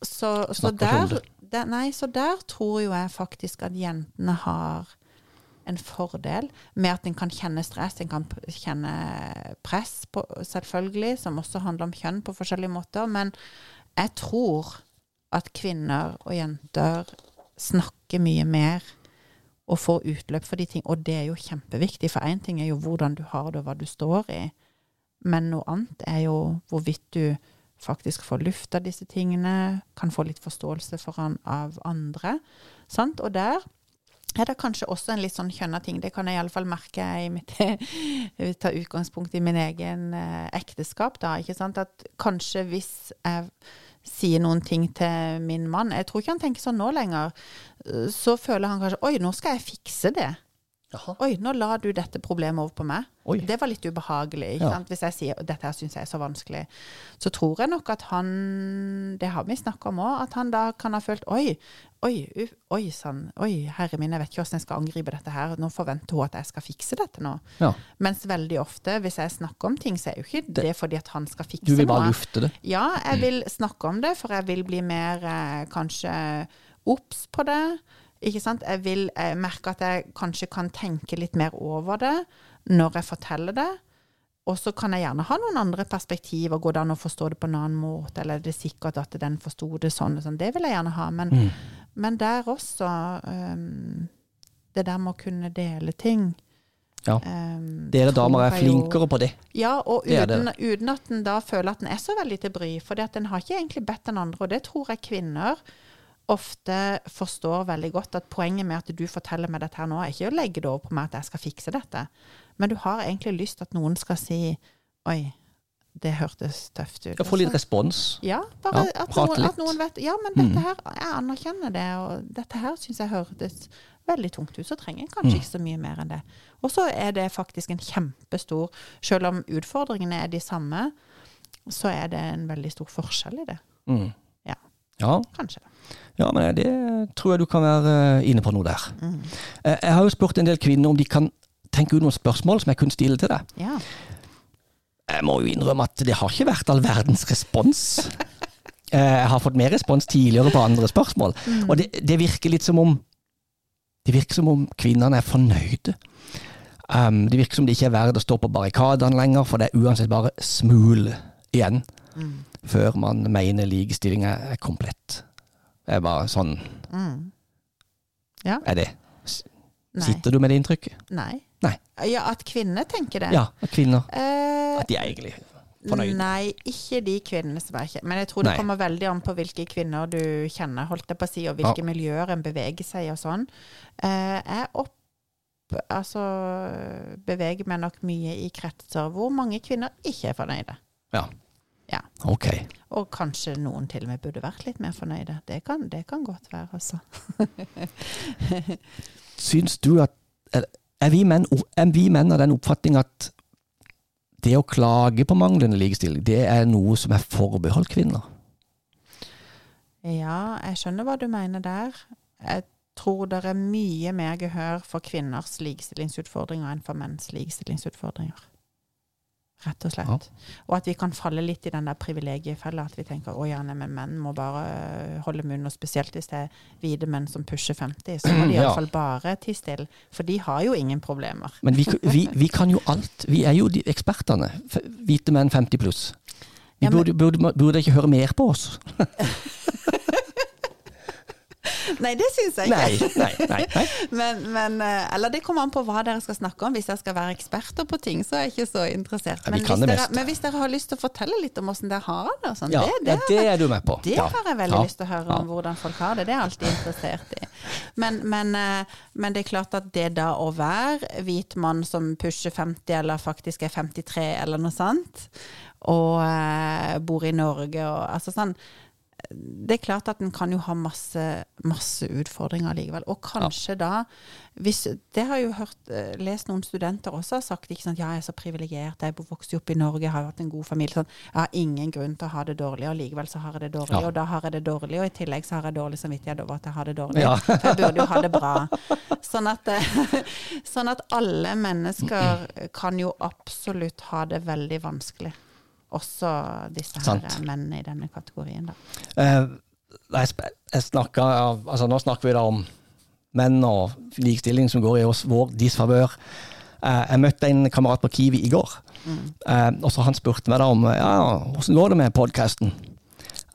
så, så der, der, Nei, så der tror jo jeg faktisk at jentene har en fordel med at en kan kjenne stress, en kan kjenne press, på, selvfølgelig, som også handler om kjønn på forskjellige måter. Men jeg tror at kvinner og jenter snakker mye mer og får utløp for de ting. Og det er jo kjempeviktig, for én ting er jo hvordan du har det og hva du står i, men noe annet er jo hvorvidt du faktisk får lufta disse tingene, kan få litt forståelse foran av andre. Sant? Og der er det kanskje også en litt sånn kjønna ting. Det kan jeg iallfall merke i mitt Ta utgangspunkt i min egen eh, ekteskap, da. Ikke sant? At kanskje hvis jeg sier noen ting til min mann Jeg tror ikke han tenker sånn nå lenger. Så føler han kanskje Oi, nå skal jeg fikse det. Jaha. Oi, nå la du dette problemet over på meg. Oi. Det var litt ubehagelig. Ikke Ja. Hvis jeg sier dette her syns jeg er så vanskelig, så tror jeg nok at han Det har vi snakka om òg, at han da kan ha følt Oi, oi, oi sann. Oi, herre min, jeg vet ikke hvordan jeg skal angripe dette her. Nå forventer hun at jeg skal fikse dette nå. Ja. Mens veldig ofte, hvis jeg snakker om ting, så er jo ikke det, fordi at han skal fikse Du vil bare noe. lufte det. Ja, jeg vil snakke om det, for jeg vil bli mer eh, kanskje obs på det. Ikke sant? Jeg vil jeg merke at jeg kanskje kan tenke litt mer over det når jeg forteller det. Og så kan jeg gjerne ha noen andre perspektiver. Går det an å forstå det på en annen måte, eller er det sikkert at den forsto det sånn og sånn? Det vil jeg gjerne ha. Men, Mm. men der også um, Det der med å kunne dele ting. Ja. Um, Dere damer er flinkere på det. ja, og Det det. uten, uten at en da føler at en er så veldig til bry. For en har ikke egentlig bedt den andre, og det tror jeg kvinner ofte forstår veldig godt. At poenget med at du forteller meg dette her nå, er ikke å legge det over på meg at jeg skal fikse dette. Men du har egentlig lyst til at noen skal si Oi, det hørtes tøft ut. Få litt Altså. respons. Ja, bare Ja, at, noen, at noen vet Ja, men dette her, jeg anerkjenner det, og dette her syns jeg hørtes veldig tungt ut. Så trenger en kanskje ikke så mye mer enn det. Og så er det faktisk en kjempestor Selv om utfordringene er de samme, så er det en veldig stor forskjell i det. Mm. Ja. Kanskje. ja, men det tror jeg du kan være eh, inne på noe der. Mm. Eh, Jeg har jo spurt en del kvinner om de kan tenke ut noen spørsmål som jeg kunne stille til deg. Ja. Jeg må jo innrømme at det har ikke vært all verdens respons. Eh, Jeg har fått mer respons tidligere på andre spørsmål, og det, det virker litt som om Det virker som om kvinnene er fornøyde. Um, det virker som det ikke er verdt å stå på barrikadene lenger, for det er uansett bare smule igjen Mm. Før man mener likestilling er komplett. Det er bare sånn Mm. Ja. er det. Nei. Sitter du med det inntrykket? Nei. Nei. Ja, at kvinner tenker det. Ja, at kvinner. Eh, At de er egentlig fornøyde. Nei, ikke de kvinnene som er kjent. Men jeg tror det Nei. kommer veldig an på hvilke kvinner du kjenner, holdt jeg på å si, og hvilke miljøer en beveger seg i og sånn. Eh, jeg opp, altså, beveger meg nok mye i kretser hvor mange kvinner ikke er fornøyde. Ja. Ja. Ok. Og kanskje noen til og med burde vært litt mer fornøyde. Det kan, det kan godt være, altså. Syns du at Er, vi menn, er vi menn av den oppfatning at det å klage på manglende likestilling, det er noe som er forbeholdt kvinner? Ja, jeg skjønner hva du mener der. Jeg tror det er mye mer gehør for kvinners likestillingsutfordringer enn for menns likestillingsutfordringer. Rett og slett. Og at vi kan falle litt i den der privilegiefella. At vi tenker å ja, men menn må bare øh, holde munn. Og spesielt hvis det er hvite menn som pusher 50, så må de Ja. iallfall bare tie stille. For de har jo ingen problemer. Men vi, vi, vi kan jo alt. Vi er jo de ekspertene. Hvite menn 50 pluss. Vi Ja, men- burde, burde, burde ikke høre mer på oss. Nei, det syns jeg ikke. Nei, nei, nei. nei. Men, men, eh, eller det kommer an på hva dere skal snakke om. Hvis dere skal være eksperter på ting, så er jeg ikke så interessert. Men, hvis det dere, men hvis dere har lyst til å fortelle litt om åssen dere har det, og sånn, Ja, det, ja, det, det er du med på. det Ja. har jeg veldig lyst til å høre om, hvordan folk har det. Det er jeg alltid interessert i. Men, men, eh, men det er klart at det da å være hvit mann som pusher 50, eller faktisk er 53, eller noe sånt, og eh, bor i Norge og altså sånn det er klart at en kan jo ha masse, masse utfordringer likevel. Og kanskje da hvis, Det har jeg jo hørt, eh, lest noen studenter også har sagt. ikke sant, Ja, jeg er så privilegert, jeg vokste opp i Norge, jeg har hatt en god familie. Sånn. Jeg har ingen grunn til å ha det dårlig, og likevel så har jeg det dårlig. Ja. Og da har jeg det dårlig, og i tillegg så har jeg dårlig samvittighet over at jeg har det dårlig. Ja. For jeg burde jo ha det bra. Sånn at, sånn at alle mennesker kan jo absolutt ha det veldig vanskelig. Også disse her Sant. mennene i denne kategorien. Eh, jeg, jeg snakker, altså Nå snakker vi da om menn og likestilling som går i oss, vår disfavør. Eh, jeg møtte en kamerat på Kiwi i går, Mm. eh, og så han spurte meg da om ja, hvordan går det med podkasten.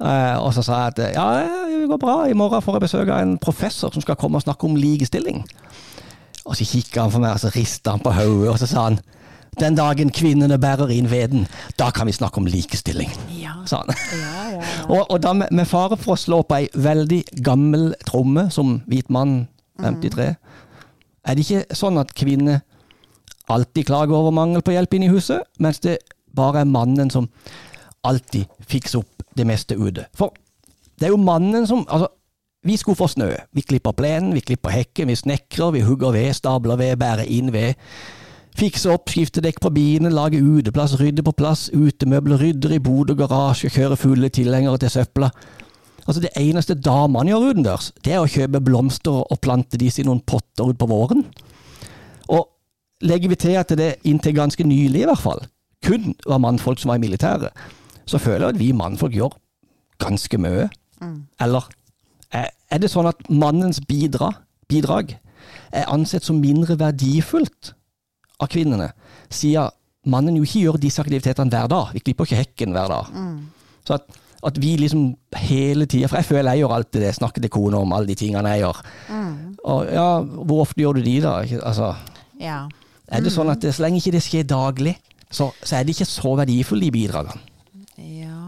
Eh, og så sa jeg at ja, det går bra, i morgen får jeg besøk av en professor som skal komme og snakke om likestilling. Og så kikka han på meg, og så rista han på hodet, og så sa han den dagen kvinnene bærer inn veden, da kan vi snakke om likestilling, Ja. Sånn. Ja, ja. Og, og da med, med fare for å slå på ei veldig gammel tromme, som hvit mann 53, er det ikke sånn at kvinner alltid klager over mangel på hjelp inne i huset, mens det bare er mannen som alltid fikser opp det meste ute. For det er jo mannen som Altså, vi skuffer snø. Vi klipper plenen, vi klipper hekken, vi snekrer, vi hugger ved, stabler ved, bærer inn ved. Fikser opp, skifte dekk på bilene, lage uteplass, rydde på plass, utemøbler, rydder i bod og garasje, kjøre fulle tilhengere til søpla. Altså Det eneste damene gjør utendørs, det er å kjøpe blomster og plante disse i noen potter utpå våren. Og legger vi til at det inntil ganske nylig i hvert fall, kun var mannfolk som var i militæret, så føler jeg at vi mannfolk gjør ganske mye. Eller er er det sånn at mannens bidrag, bidrag er ansett som mindre verdifullt av kvinnene, siden mannen jo ikke gjør disse aktivitetene hver dag. Vi klipper ikke hekken hver dag. Så at, at vi liksom hele tida For jeg føler jeg gjør alltid det, snakker til kona om alle de tingene jeg gjør. Og ja, hvor ofte gjør du de, da? Altså, ja. er det sånn at så lenge ikke det skjer daglig, så, så er det ikke så verdifullt, de bidragene? Ja,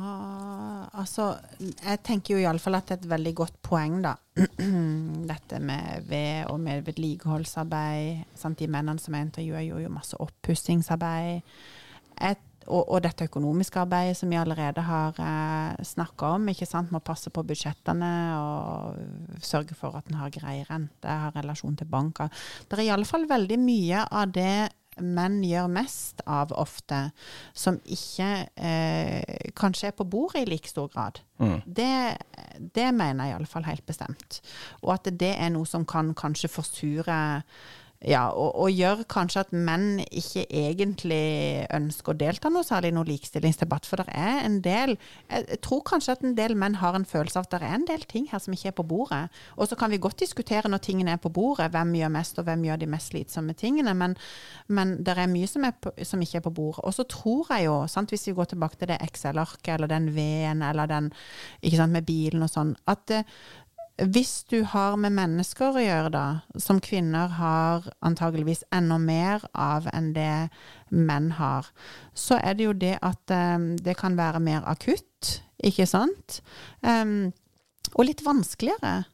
altså Jeg tenker jo iallfall at det er et veldig godt poeng, da. Dette med ved og med vedlikeholdsarbeid. Sant? De mennene som jeg intervjuer, gjorde jo masse oppussingsarbeid. Og, og dette økonomiske arbeidet som vi allerede har eh, snakka om. ikke sant? Må passe på budsjettene og sørge for at en har grei rente, har relasjon til banker. Det er iallfall veldig mye av det menn gjør mest av ofte, som ikke eh, kanskje er på bordet i like stor grad. Det, det mener jeg iallfall helt bestemt. Og at det er noe som kan kanskje forsure ja, og, og gjør kanskje at menn ikke egentlig ønsker å delta noe særlig i noen likestillingsdebatt. For det er en del Jeg tror kanskje at en del menn har en følelse av at det er en del ting her som ikke er på bordet. Og så kan vi godt diskutere når tingene er på bordet, hvem gjør mest, og hvem gjør de mest slitsomme tingene. Men, men det er mye som, er på, som ikke er på bordet. Og så tror jeg jo, sant, hvis vi går tilbake til det Excel-arket, eller den veden, eller den ikke sant, med bilen og sånn, at eh, hvis du har med mennesker å gjøre, da, som kvinner har antageligvis enda mer av enn det menn har, så er det jo det at um, det kan være mer akutt, ikke sant? Um, og litt vanskeligere.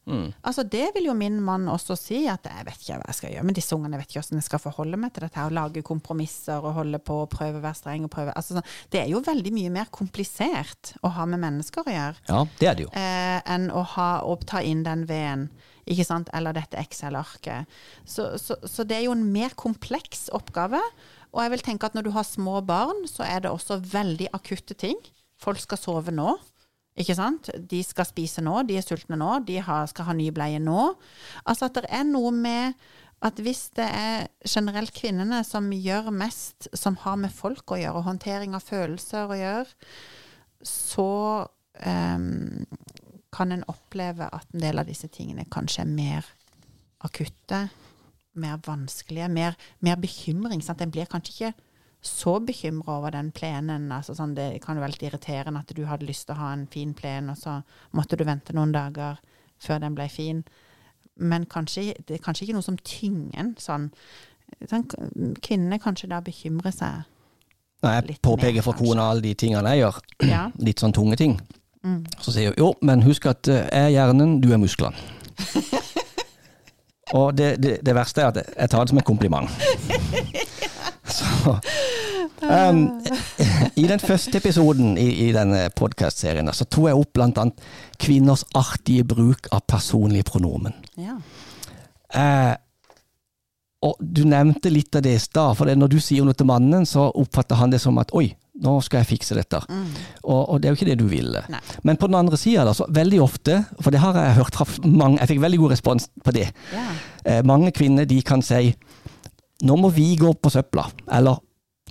Altså Det vil jo min mann også si, at jeg vet ikke hva jeg skal gjøre med disse ungene. Jeg vet ikke hvordan jeg skal forholde meg til dette, her, og lage kompromisser og holde på og prøve å være streng. og prøve, altså sånn, Det er jo veldig mye mer komplisert å ha med mennesker å gjøre Ja, det er det jo. eh, enn å, ha, å ta inn den veden. Ikke sant? Eller dette Excel-arket. Så, så, så det er jo en mer kompleks oppgave. Og jeg vil tenke at når du har små barn, så er det også veldig akutte ting. Folk skal sove nå. Ikke sant? De skal spise nå, de er sultne nå, de har, skal ha ny bleie nå. Altså at det er noe med at hvis det er generelt kvinnene som gjør mest, som har med folk å gjøre, og håndtering av følelser å gjøre, så um, kan en oppleve at en del av disse tingene kanskje er mer akutte, mer vanskelige, mer, mer bekymring. Sant? En blir kanskje ikke så bekymra over den plenen. Altså sånn, det kan jo være litt irriterende at du hadde lyst til å ha en fin plen, og så måtte du vente noen dager før den ble fin. Men kanskje, det er kanskje ikke noe som tynger sånn. sånn. Kvinnene kanskje da bekymrer seg. Når jeg mer, påpeker for kona alle de tingene jeg gjør, Ja. litt sånn tunge ting, Mm. så sier hun jo, men husk at eh, jeg er hjernen, du er musklene. Og det, det, det verste er at jeg tar det som en kompliment. Så um, I den første episoden i, i denne podkastserien så tok jeg opp annet kvinners artige bruk av personlige pronomen. Ja. Uh, og du nevnte litt av det i stad, for det, når du sier noe til mannen, så oppfatter han det som at oi, nå skal jeg fikse dette. Og, og det er jo ikke det du ville. Nei. Men på den andre sida, veldig ofte, for det har jeg hørt fra mange, jeg fikk veldig god respons på det. yeah. Eh, mange kvinner de kan si nå må vi gå på søpla, eller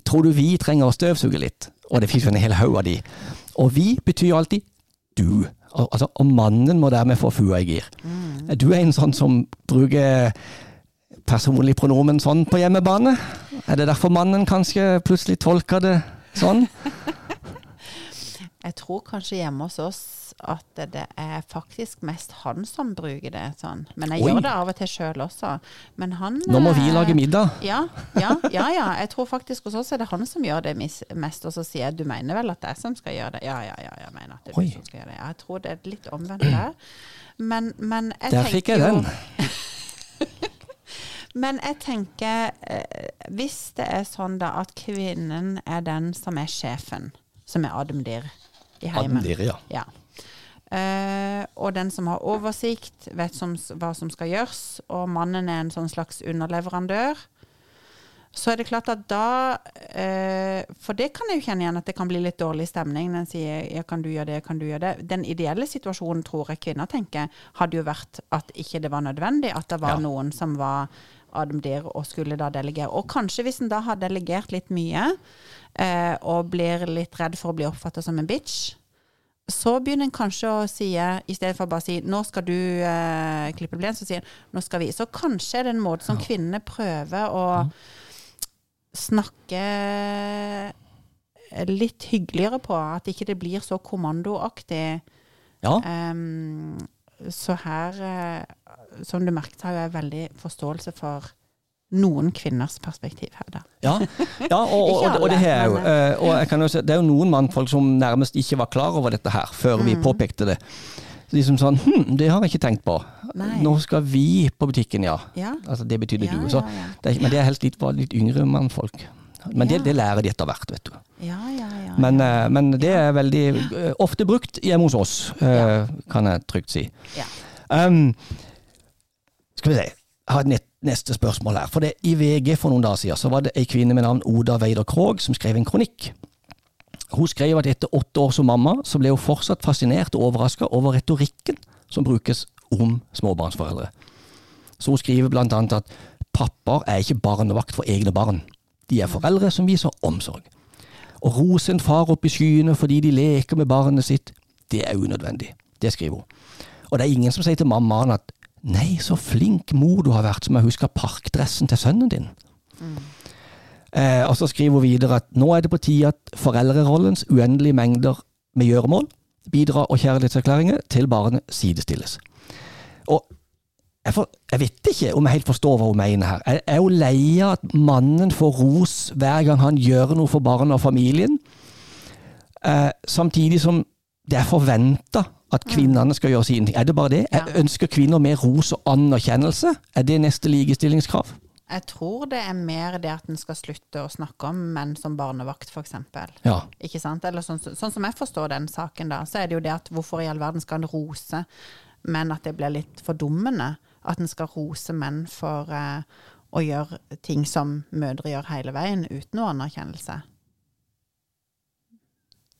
tror du vi trenger å støvsuge litt? Og det finnes jo en hel haug av de. Og vi betyr alltid du. Al- Altså, og mannen må dermed få fua i gir. Du er en sånn som bruker personlig pronomen sånn på hjemmebane? Er det derfor mannen kanskje plutselig tolker det sånn? Jeg tror kanskje hjemme hos oss at det er faktisk mest han som bruker det sånn. Men jeg Oi. gjør det av og til sjøl også. Men han Nå må vi eh, lage middag. Ja, ja, ja, ja. Jeg tror faktisk hos oss er det han som gjør det mest. Og så sier jeg du mener vel at det er jeg som skal gjøre det? Ja, ja, ja, jeg mener at det er Oi. du som skal gjøre det. Jeg tror det er litt omvendt der. Men, men jeg Der tenker fikk jeg den. Men jeg tenker, eh, hvis det er sånn da at kvinnen er den som er sjefen, som er admdir i heimen. Admdir, ja. Ja. Eh, og den som har oversikt, vet som, hva som skal gjøres, og mannen er en sånn slags underleverandør, så er det klart at da uh, For det kan jeg jo kjenne igjen at det kan bli litt dårlig stemning Den sier ja, kan du gjøre det, kan du gjøre det. Den ideelle situasjonen tror jeg kvinner tenker hadde jo vært at ikke det var nødvendig, at det var Ja. noen som var admdir og skulle da delegere. Og kanskje hvis en da har delegert litt mye, uh, og blir litt redd for å bli oppfatta som en bitch, så begynner en kanskje å si, i stedet for bare å si 'nå skal du eh, klippe plen', så sier en 'nå skal vi'. Så kanskje er det en måte som kvinnene prøver å snakke litt hyggeligere på. At ikke det blir så kommandoaktig. Ja, Um, så her, eh, som du merket, har jeg veldig forståelse for noen kvinners perspektiv her, da. ja. ja og, og, og, og det her er jo eh, Og jeg kan jo se, det er jo noen mannfolk som nærmest ikke var klar over dette her, før vi Mm. påpekte det. De liksom sånn Hm, det har jeg ikke tenkt på. Nei. Nå skal vi på butikken, ja. Ja. Altså Det betydde Ja, du. Så det men det er helst litt, var litt yngre mannfolk. Men det, det lærer de etter hvert, vet du. Ja, ja, ja. Men, eh, men det er veldig eh, ofte brukt hjemme hos oss, kan jeg trygt si. Ja. Um, skal vi se. Jeg har et nett, neste spørsmål her. For det, I VG for noen dager siden så var det ei kvinne med navn Oda Weider Krogh som skrev en kronikk. Hun skrev at etter åtte år som mamma, så ble hun fortsatt fascinert og overraska over retorikken som brukes om småbarnsforeldre. Så hun skriver blant annet at pappaer er ikke barnevakt for egne barn. De er foreldre som viser omsorg. Å rose en far opp i skyene fordi de leker med barnet sitt, det er unødvendig. Det skriver hun. Og det er ingen som sier til mammaen at Nei, så flink mor du har vært som har huska parkdressen til sønnen din. Eh, og så skriver hun videre at nå er det på tide at foreldrerollens uendelige mengder med gjøremål, bidrag og kjærlighetserklæringer til barnet sidestilles. Og jeg, for, jeg vet ikke om jeg helt forstår hva hun mener her. Er, er hun lei av at mannen får ros hver gang han gjør noe for barna og familien? Eh, samtidig som det er forventa at kvinnene skal gjøre sine ting. Er det bare det? Ja. Ønsker kvinner mer ros og anerkjennelse? Er det neste likestillingskrav? Jeg tror det er mer det at en skal slutte å snakke om menn som barnevakt, f.eks. Ja. Ikke sant? Eller sånn, sånn som jeg forstår den saken, da, så er det jo det at hvorfor i all verden skal en rose, menn at det blir litt fordummende. At en skal rose menn for eh, å gjøre ting som mødre gjør hele veien, uten noe anerkjennelse.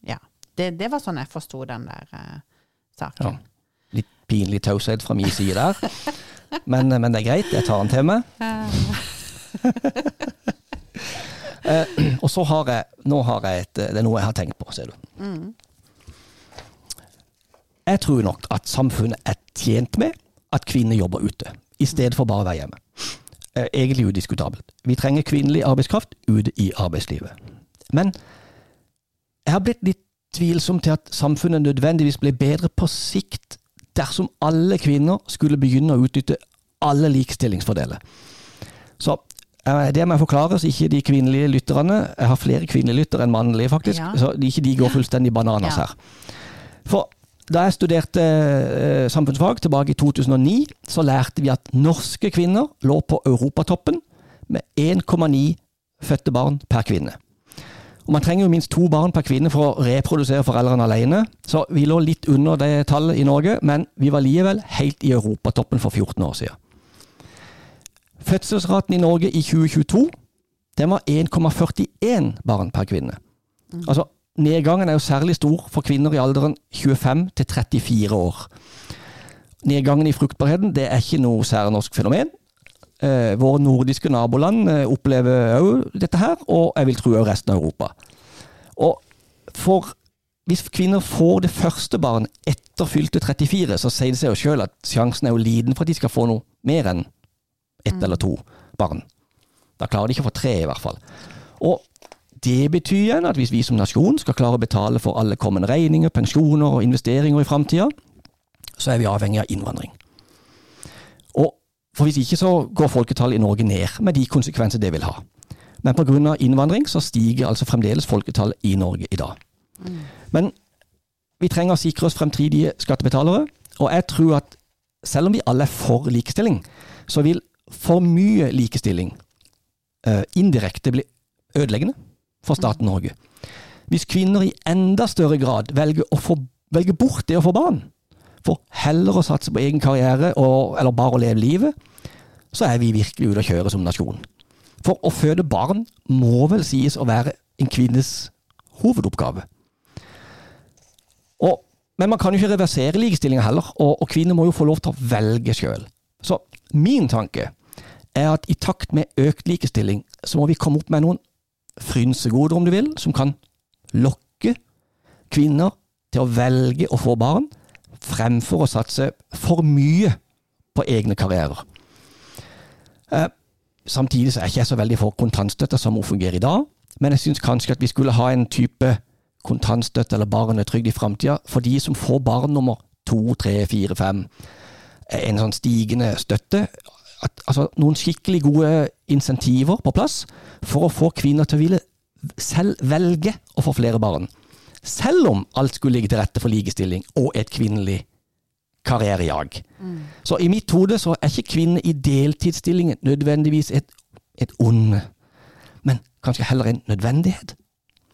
Ja. Det, det var sånn jeg forsto den der eh, saken. Litt pinlig taushet fra min side der. Men, men det er greit, jeg tar den til meg. Eh, og så har jeg Nå har jeg et Det er noe jeg har tenkt på, ser du. Jeg tror nok at samfunnet er tjent med at kvinner jobber ute, i stedet for bare å være hjemme. Eh, Egentlig udiskutabelt. Vi trenger kvinnelig arbeidskraft ute i arbeidslivet. Men jeg har blitt litt tvilsom til at samfunnet nødvendigvis ble bedre på sikt dersom alle kvinner skulle begynne å utnytte alle likestillingsfordeler. Så eh, det må jeg forklare, så ikke de kvinnelige lytterne Jeg har flere kvinnelige lyttere enn mannlige, faktisk. Ja. Så ikke de går fullstendig bananas Ja. her. For da jeg studerte eh, samfunnsfag tilbake i 2009, så lærte vi at norske kvinner lå på europatoppen med 1,9 fødte barn per kvinne. Og Man trenger jo minst to barn per kvinne for å reprodusere foreldrene alene, så vi lå litt under det tallet i Norge, men vi var likevel helt i europatoppen for 14 år siden. Fødselsraten i Norge i 2022 den var 1,41 barn per kvinne. Altså, Nedgangen er jo særlig stor for kvinner i alderen 25 til 34 år. Nedgangen i fruktbarheten det er ikke noe særnorsk fenomen. Eh, våre nordiske naboland eh, opplever òg dette her, og jeg vil tro òg resten av Europa. Og for hvis kvinner får det første barn etter fylte 34, så sier det seg jo sjøl at sjansen er jo liten for at de skal få noe mer enn ett eller to barn. Da klarer de ikke å få tre, i hvert fall. Og Det betyr igjen at hvis vi som nasjon skal klare å betale for alle kommende regninger, pensjoner og investeringer i framtida, så er vi avhengig av innvandring. For Hvis ikke så går folketallet i Norge ned, med de konsekvenser det vil ha. Men pga. innvandring så stiger altså fremdeles folketallet i Norge i dag. Men vi trenger å sikre oss fremtidige skattebetalere, og jeg tror at selv om vi alle er for likestilling, så vil for mye likestilling uh, indirekte bli ødeleggende for staten Norge. Hvis kvinner i enda større grad velger, få, velger bort det å få barn, for heller å satse på egen karriere og, eller bare å leve livet, så er vi virkelig ute å kjøre som nasjon. For å føde barn må vel sies å være en kvinnes hovedoppgave. Og, men man kan jo ikke reversere likestillinga heller, og, og, kvinner må jo få lov til å velge sjøl. Så min tanke er at i takt med økt likestilling, så må vi komme opp med noen frynsegoder, om du vil, som kan lokke kvinner til å velge å få barn, fremfor å satse for mye på egne karrierer. Eh, samtidig så er jeg ikke så veldig for kontantstøtte som hun fungerer i dag, men jeg syns kanskje at vi skulle ha en type kontantstøtte eller barnetrygd i framtida for de som får barn nummer to, tre, fire, fem. En sånn stigende støtte. At, altså noen skikkelig gode insentiver på plass for å få kvinner til å ville selv velge å få flere barn. Selv om alt skulle ligge til rette for likestilling og et kvinnelig karrierejag. Mm. Så i mitt hode så er ikke kvinner i deltidsstilling nødvendigvis et, et onde, men kanskje heller en nødvendighet.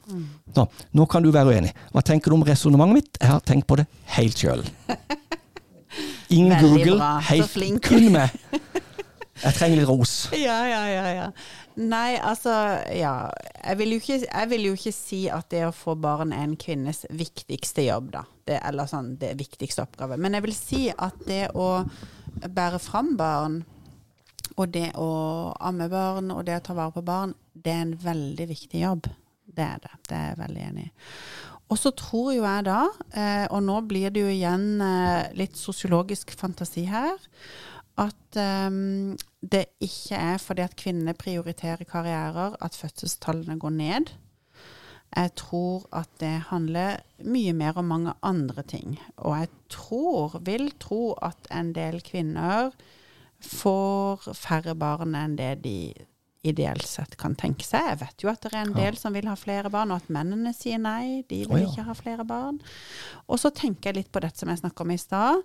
Mm. Nå, nå kan du være uenig. Hva tenker du om resonnementet mitt? Jeg har tenkt på det helt sjøl. Ingen Google, helt kun meg. Jeg trenger litt ros. Ja, ja, ja. ja. Nei, altså Ja. Jeg vil, ikke, jeg vil, jo ikke, si at det å få barn er en kvinnes viktigste jobb, da. Det, eller sånn det viktigste oppgave. Men jeg vil si at det å bære fram barn, og det å amme barn, og det å ta vare på barn, det er en veldig viktig jobb. Det er det. Det er jeg veldig enig i. Og så tror jo jeg da, eh, og nå blir det jo igjen eh, litt sosiologisk fantasi her, at um, det ikke er fordi at kvinnene prioriterer karrierer at fødselstallene går ned. Jeg tror at det handler mye mer om mange andre ting. Og jeg tror, vil tro at en del kvinner får færre barn enn det de ideelt sett kan tenke seg. Jeg vet jo at det er en del som vil ha flere barn, og at mennene sier nei. De vil oh, ja. ikke ha flere barn. Og så tenker jeg litt på dette som jeg snakka om i stad,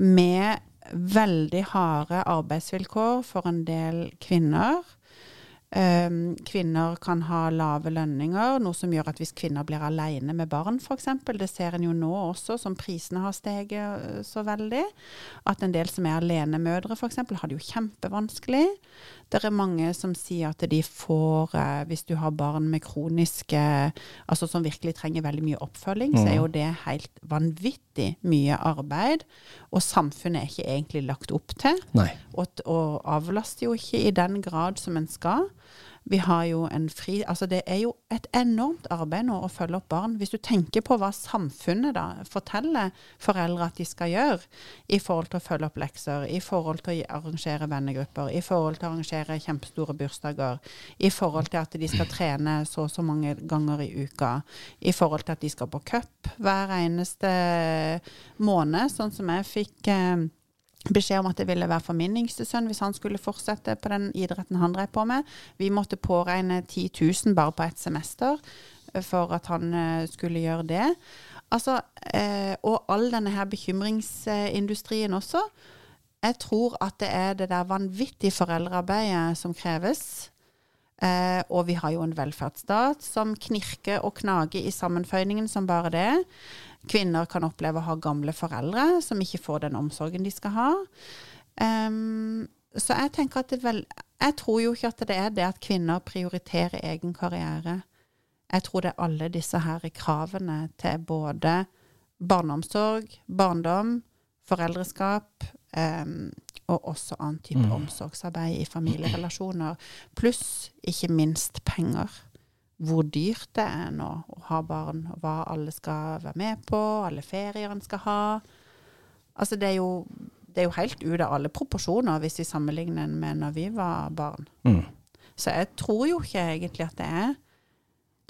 med veldig harde arbeidsvilkår for en del kvinner. Um, kvinner kan ha lave lønninger, noe som gjør at hvis kvinner blir alene med barn f.eks., det ser en jo nå også, som prisene har steget øh, så veldig, at en del som er alenemødre f.eks., har det jo kjempevanskelig. Det er mange som sier at de får, eh, hvis du har barn med kroniske Altså som virkelig trenger veldig mye oppfølging, mm. så er jo det helt vanvittig mye arbeid. Og samfunnet er ikke egentlig lagt opp til. Og, og avlaster jo ikke i den grad som en skal. Vi har jo en fri Altså det er jo et enormt arbeid nå å følge opp barn. Hvis du tenker på hva samfunnet da forteller foreldre at de skal gjøre i forhold til å følge opp lekser, i forhold til å arrangere vennegrupper, i forhold til å arrangere kjempestore bursdager, i forhold til at de skal trene så og så mange ganger i uka, i forhold til at de skal på cup hver eneste måned, sånn som jeg fikk eh, beskjed om at det ville være for min yngste sønn hvis han skulle fortsette på den idretten han drev på med. Vi måtte påregne 10 000 bare på ett semester eh, for at han eh, skulle gjøre det. Altså, eh, og all denne her bekymringsindustrien også. Jeg tror at det er det der vanvittige foreldrearbeidet som kreves. Eh, og vi har jo en velferdsstat som knirker og knager i sammenføyningen som bare det. Kvinner kan oppleve å ha gamle foreldre som ikke får den omsorgen de skal ha. Um, så jeg tenker at det vel Jeg tror jo ikke at det er det at kvinner prioriterer egen karriere. Jeg tror det er alle disse her kravene til både barneomsorg, barndom, foreldreskap um, og også annen type mm. omsorgsarbeid i familierelasjoner. Pluss ikke minst penger hvor dyrt det er nå å ha barn, og hva alle skal være med på, alle ferier en skal ha. Altså det er jo, det er jo helt ut av alle proporsjoner hvis vi sammenligner den med når vi var barn. Mm. Så jeg tror jo ikke egentlig at det er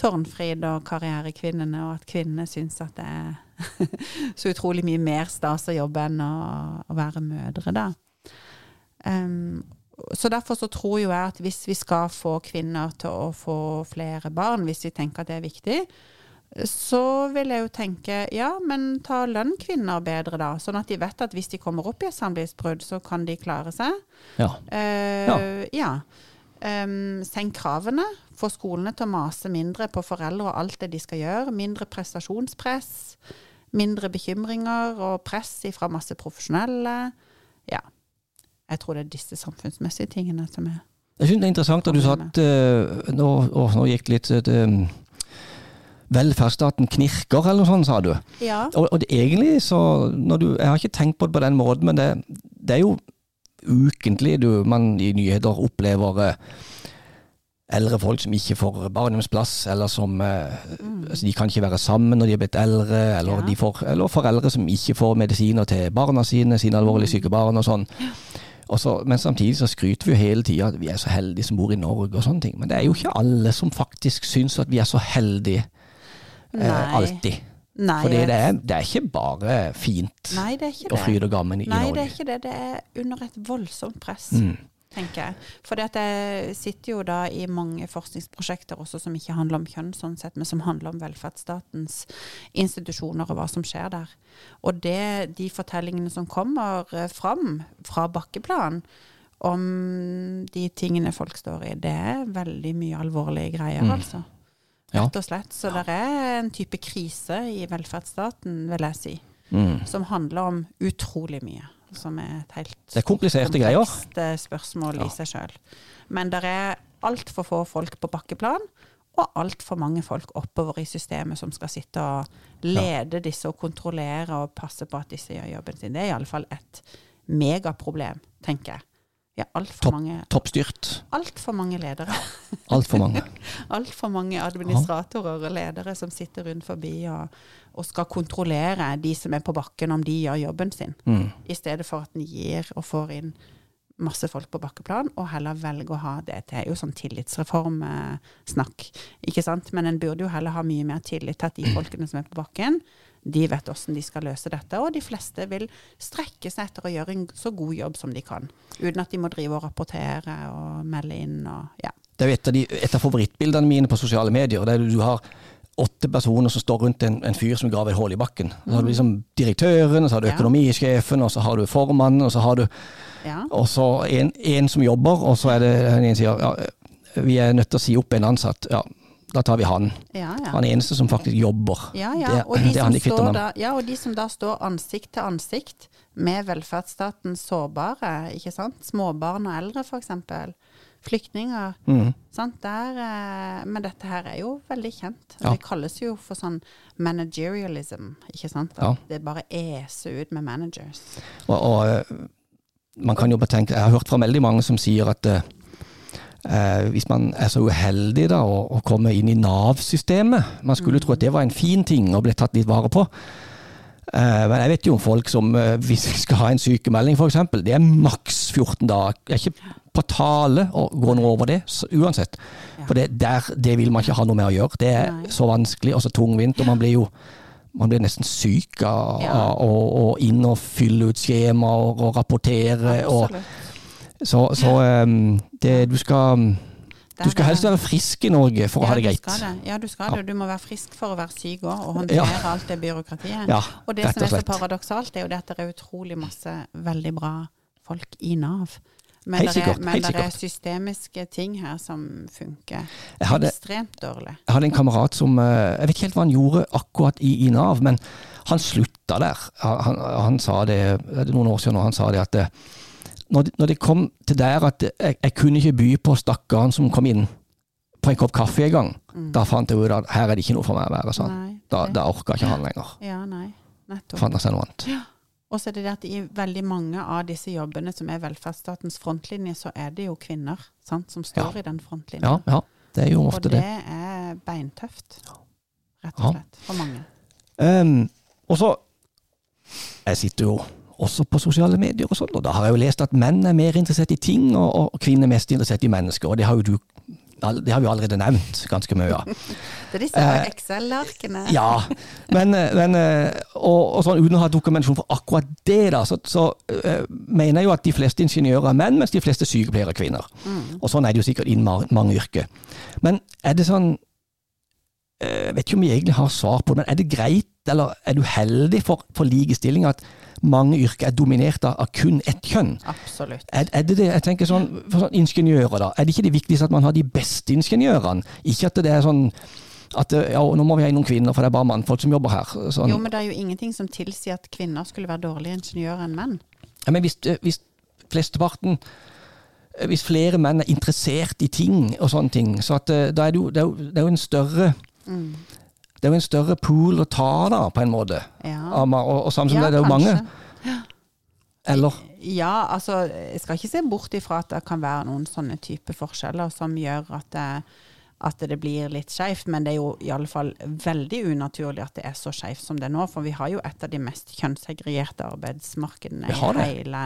Tårnfrid og Karrierekvinnene, og at kvinnene syns at det er så utrolig mye mer stas å jobbe enn å, å være mødre, da. Um, så derfor så tror jo jeg at hvis vi skal få kvinner til å få flere barn, hvis vi tenker at det er viktig, så vil jeg jo tenke ja, men ta lønn kvinner bedre, da. Sånn at de vet at hvis de kommer opp i et samlivsbrudd, så kan de klare seg. Ja. Uh, ja. ja. Um, senk kravene. Få skolene til å mase mindre på foreldre og alt det de skal gjøre. Mindre prestasjonspress. Mindre bekymringer og press fra masse profesjonelle. Ja. Jeg tror det er disse samfunnsmessige tingene som er Jeg syns det er interessant at du sa at uh, nå, å, nå, gikk det litt uh, Velferdsstaten knirker, eller noe sånt, sa du. Ja. Og, og det, egentlig så du, Jeg har ikke tenkt på det på den måten, men det, det er jo ukentlig du, man i nyheter opplever uh, eldre folk som ikke får barndomsplass, eller som mm. altså De kan ikke være sammen når de er blitt eldre, eller, ja. får, eller, foreldre som ikke får medisiner til barna sine, sine alvorlig syke barn og sånn. Ja. Også, men samtidig så skryter vi jo hele tida at vi er så heldige som bor i Norge og sånne ting. Men det er jo ikke alle som faktisk syns at vi er så heldige eh, alltid. Nei, For det er, det er, ikke bare fint Nei, ikke og fryd og gammen i Nei, Norge. Nei, det er ikke det. Det er under et voldsomt press. Mm tenker jeg. For jeg sitter jo da i mange forskningsprosjekter også som ikke handler om kjønn, sånn sett, men som handler om velferdsstatens institusjoner og hva som skjer der. Og det, de fortellingene som kommer fram fra bakkeplan om de tingene folk står i, det er veldig mye alvorlige greier, mm. altså. Rett og slett. Så det er en type krise i velferdsstaten, vil jeg si, mm. som handler om utrolig mye som er et helt Det er kompliserte greier. Eh, spørsmål ja. i seg sjøl. Men det er altfor få folk på bakkeplan, og altfor mange folk oppover i systemet som skal sitte og lede ja. disse og kontrollere og passe på at disse gjør jobben sin. Det er iallfall et megaproblem, tenker jeg. Ja, altfor Top, mange Toppstyrt. Altfor mange ledere. altfor mange. altfor mange administratorer og ledere som sitter rundt forbi og og skal kontrollere de som er på bakken, om de gjør jobben sin. Mm. I stedet for at en gir og får inn masse folk på bakkeplan, og heller velger å ha det. Det er jo sånn tillitsreformsnakk, ikke sant. Men en burde jo heller ha mye mer tillit til at de folkene som er på bakken, de vet hvordan de skal løse dette. Og de fleste vil strekke seg etter å gjøre en så god jobb som de kan. Uten at de må drive og rapportere og melde inn og ja. Det er jo et av, de, et av favorittbildene mine på sosiale medier. der du har åtte personer som står rundt en, en fyr som graver et hull i bakken. Så har du liksom direktøren, så har du økonomisjefen, og så har du formannen, og så har du ja. og så en, en, som jobber, og så er det en som sier ja, vi er nødt til å si opp en ansatt. Ja, da tar vi han. Ja, ja. Han eneste som faktisk jobber. Ja, ja. Og de, det, det da, ja, og de som da står ansikt til ansikt med velferdsstatens sårbare, ikke sant. Småbarn og eldre, f.eks flyktninger. Mm. Der, eh, men dette her er jo veldig kjent. Ja. Det kalles jo for sånn managerialism, ikke sant? Det bare eser ut med managers. Og, og, eh, man kan jo betenke, Jeg har hørt fra veldig mange som sier at eh, eh hvis man er så uheldig da, å, å komme inn i Nav-systemet Man skulle mm. tro at det var en fin ting å bli tatt litt vare på. Eh, men jeg vet jo om folk som, uh, hvis de skal ha en sykemelding f.eks., det er maks 14 dager. Det er ikke på tale å gå noe over det, uansett. Ja. For det, der, det vil man ikke ha noe med å gjøre. Det er Nei. så vanskelig og så tungvint, og man blir jo man blir nesten syk av ja. å inn og fylle ut skjemaer og rapportere. Og, så, så um, det, du skal du skal helst være frisk i Norge for ja, å ha det greit. Det. Ja, du skal det. Du må være frisk for å være syk òg, og håndtere ja. alt det byråkratiet. Ja, og det som er så paradoksalt, er jo at det er utrolig masse veldig bra folk i Nav. Men, det er, men det er systemiske ting her som funker hadde, ekstremt dårlig. Jeg hadde en kamerat som eh, Jeg vet ikke helt hva han gjorde akkurat i, i Nav, men han slutta der. Han, han, han, sa det, det noen år siden, og han sa det at det, eh, når, det kom til der at jeg, jeg kunne ikke by på stakkaren som kom inn på en kopp kaffe en gang, mm. da fant jeg ut at her er det ikke noe for meg å være sånn. Nei, da, da orka ikke han lenger. Ja, nei, nettopp. Fant seg noe annet. Ja. Og så er det det at i veldig mange av disse jobbene som er velferdsstatens frontlinje, så er det jo kvinner sant, som står ja. i den frontlinjen. Ja, ja, det er jo ofte det. Og det er beintøft, rett og slett, for mange. Um, og så Jeg sitter jo også på sosiale medier og sånn. Og da har jeg jo lest at menn er mer interessert i ting, og, og kvinner er mest interessert i mennesker. Og det har jo du det har vi allerede nevnt ganske mye av. Det er disse Eh, Excel-arkene. Ja, men, eh, men eh, og, og sånn, uten å ha dokumentasjon for akkurat det, da, så, så uh, mener jeg jo at de fleste ingeniører er menn, mens de fleste sykepleiere er kvinner. Og sånn er det jo sikkert innen mange yrker. Men er det sånn Jeg vet ikke om vi egentlig har svar på det, men er det greit, eller er du heldig for, for likestilling at mange yrker er dominert av, kun ett kjønn? Absolutt. Er, er det det, jeg tenker sånn, for sånn Ingeniører, da. Er det ikke det viktigste at man har de beste ingeniørene? Ikke at det er sånn at ja, nå må vi ha inn noen kvinner, for det er bare mannfolk som jobber her. Sånn. Jo, men det er jo ingenting som tilsier at kvinner skulle være dårligere ingeniører enn menn. Ja, men hvis, eh, hvis flesteparten eh, Hvis flere menn er interessert i ting og sånne ting, så at, eh, da er det, jo, det, er jo, det er jo en større Mm. det er jo en større pool å ta, da, på en måte. Ja. Og, og samtidig Ja, det, det er jo mange. Eller Ja, altså, jeg skal ikke se bort ifra at det kan være noen sånne type forskjeller som gjør at det, at det blir litt skeivt, men det er jo i alle fall veldig unaturlig at det er så skeivt som det er nå, for vi har jo et av de mest kjønnssegregerte arbeidsmarkedene i hele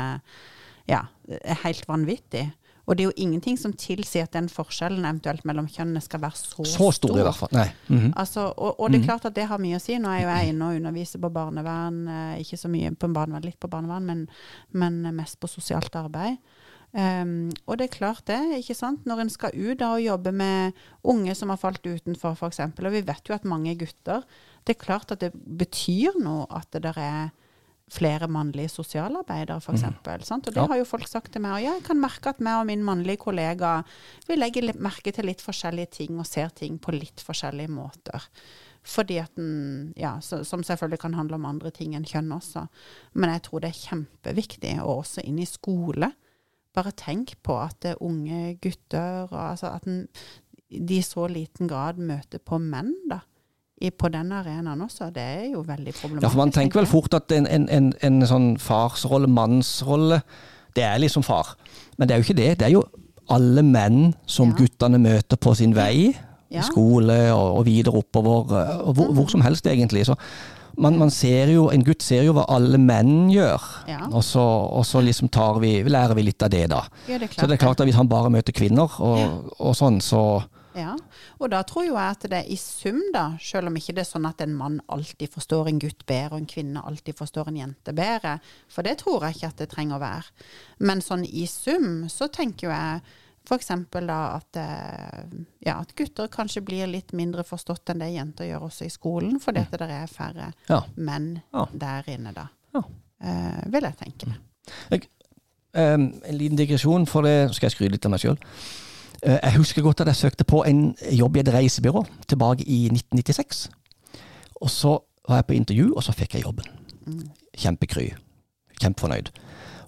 Ja, er helt vanvittig. Og det er jo ingenting som tilsier at den forskjellen eventuelt mellom kjønnene skal være så, så stor, i hvert fall. Nei. -hmm. Altså, og, og det er klart at det har mye å si. Nå er jo jeg inne og underviser på barnevern, eh, ikke så mye på barnevern, litt på barnevern, men, men mest på sosialt arbeid. Um, og det er klart det, ikke sant. Når en skal ut da og jobbe med unge som har falt utenfor, f.eks., og vi vet jo at mange er gutter, det er klart at det betyr noe at det der er flere mannlige sosialarbeidere, f.eks. Mm. Og det Ja. har jo folk sagt til meg. Og ja, jeg kan merke at meg og min mannlige kollega vi legger merke til litt forskjellige ting og ser ting på litt forskjellige måter. Fordi at den, ja, så, Som selvfølgelig kan handle om andre ting enn kjønn også. Men jeg tror det er kjempeviktig, og også inn i skole. Bare tenk på at det er unge gutter og altså at den, de i så liten grad møter på menn, da. I, på den arenaen også. Det er jo veldig problematisk. Ja, for man tenker vel fort at en, en, en, en sånn farsrolle, mannsrolle, det er liksom far. Men det er jo ikke det. Det er jo alle menn som Ja. guttene møter på sin vei. Ja. I skole og, og videre oppover, eh, og hvor, hvor som helst egentlig. Så man, man ser jo, en gutt ser jo hva alle menn gjør, Ja. og, så, og så liksom tar vi, lærer vi litt av det, da. Ja, det Så det er klart at hvis han bare møter kvinner og, og sånn, så Ja, og da tror jo jeg at det er i sum, da, selv om ikke det er sånn at en mann alltid forstår en gutt bedre, og en kvinne alltid forstår en jente bedre, for det tror jeg ikke at det trenger å være. Men sånn i sum så tenker jo jeg f.eks. da at, eh, ja, at gutter kanskje blir litt mindre forstått enn det jenter gjør også i skolen, fordi at det er færre ja. menn Ja. der inne da. Ja. Eh, vil jeg tenke. Um, en liten digresjon, for det skal jeg skryte litt av meg sjøl. Jeg husker godt at jeg søkte på en jobb i et reisebyrå tilbake i 1996. Og så var jeg på intervju, og så fikk jeg jobben. Kjempekry. Kjempefornøyd.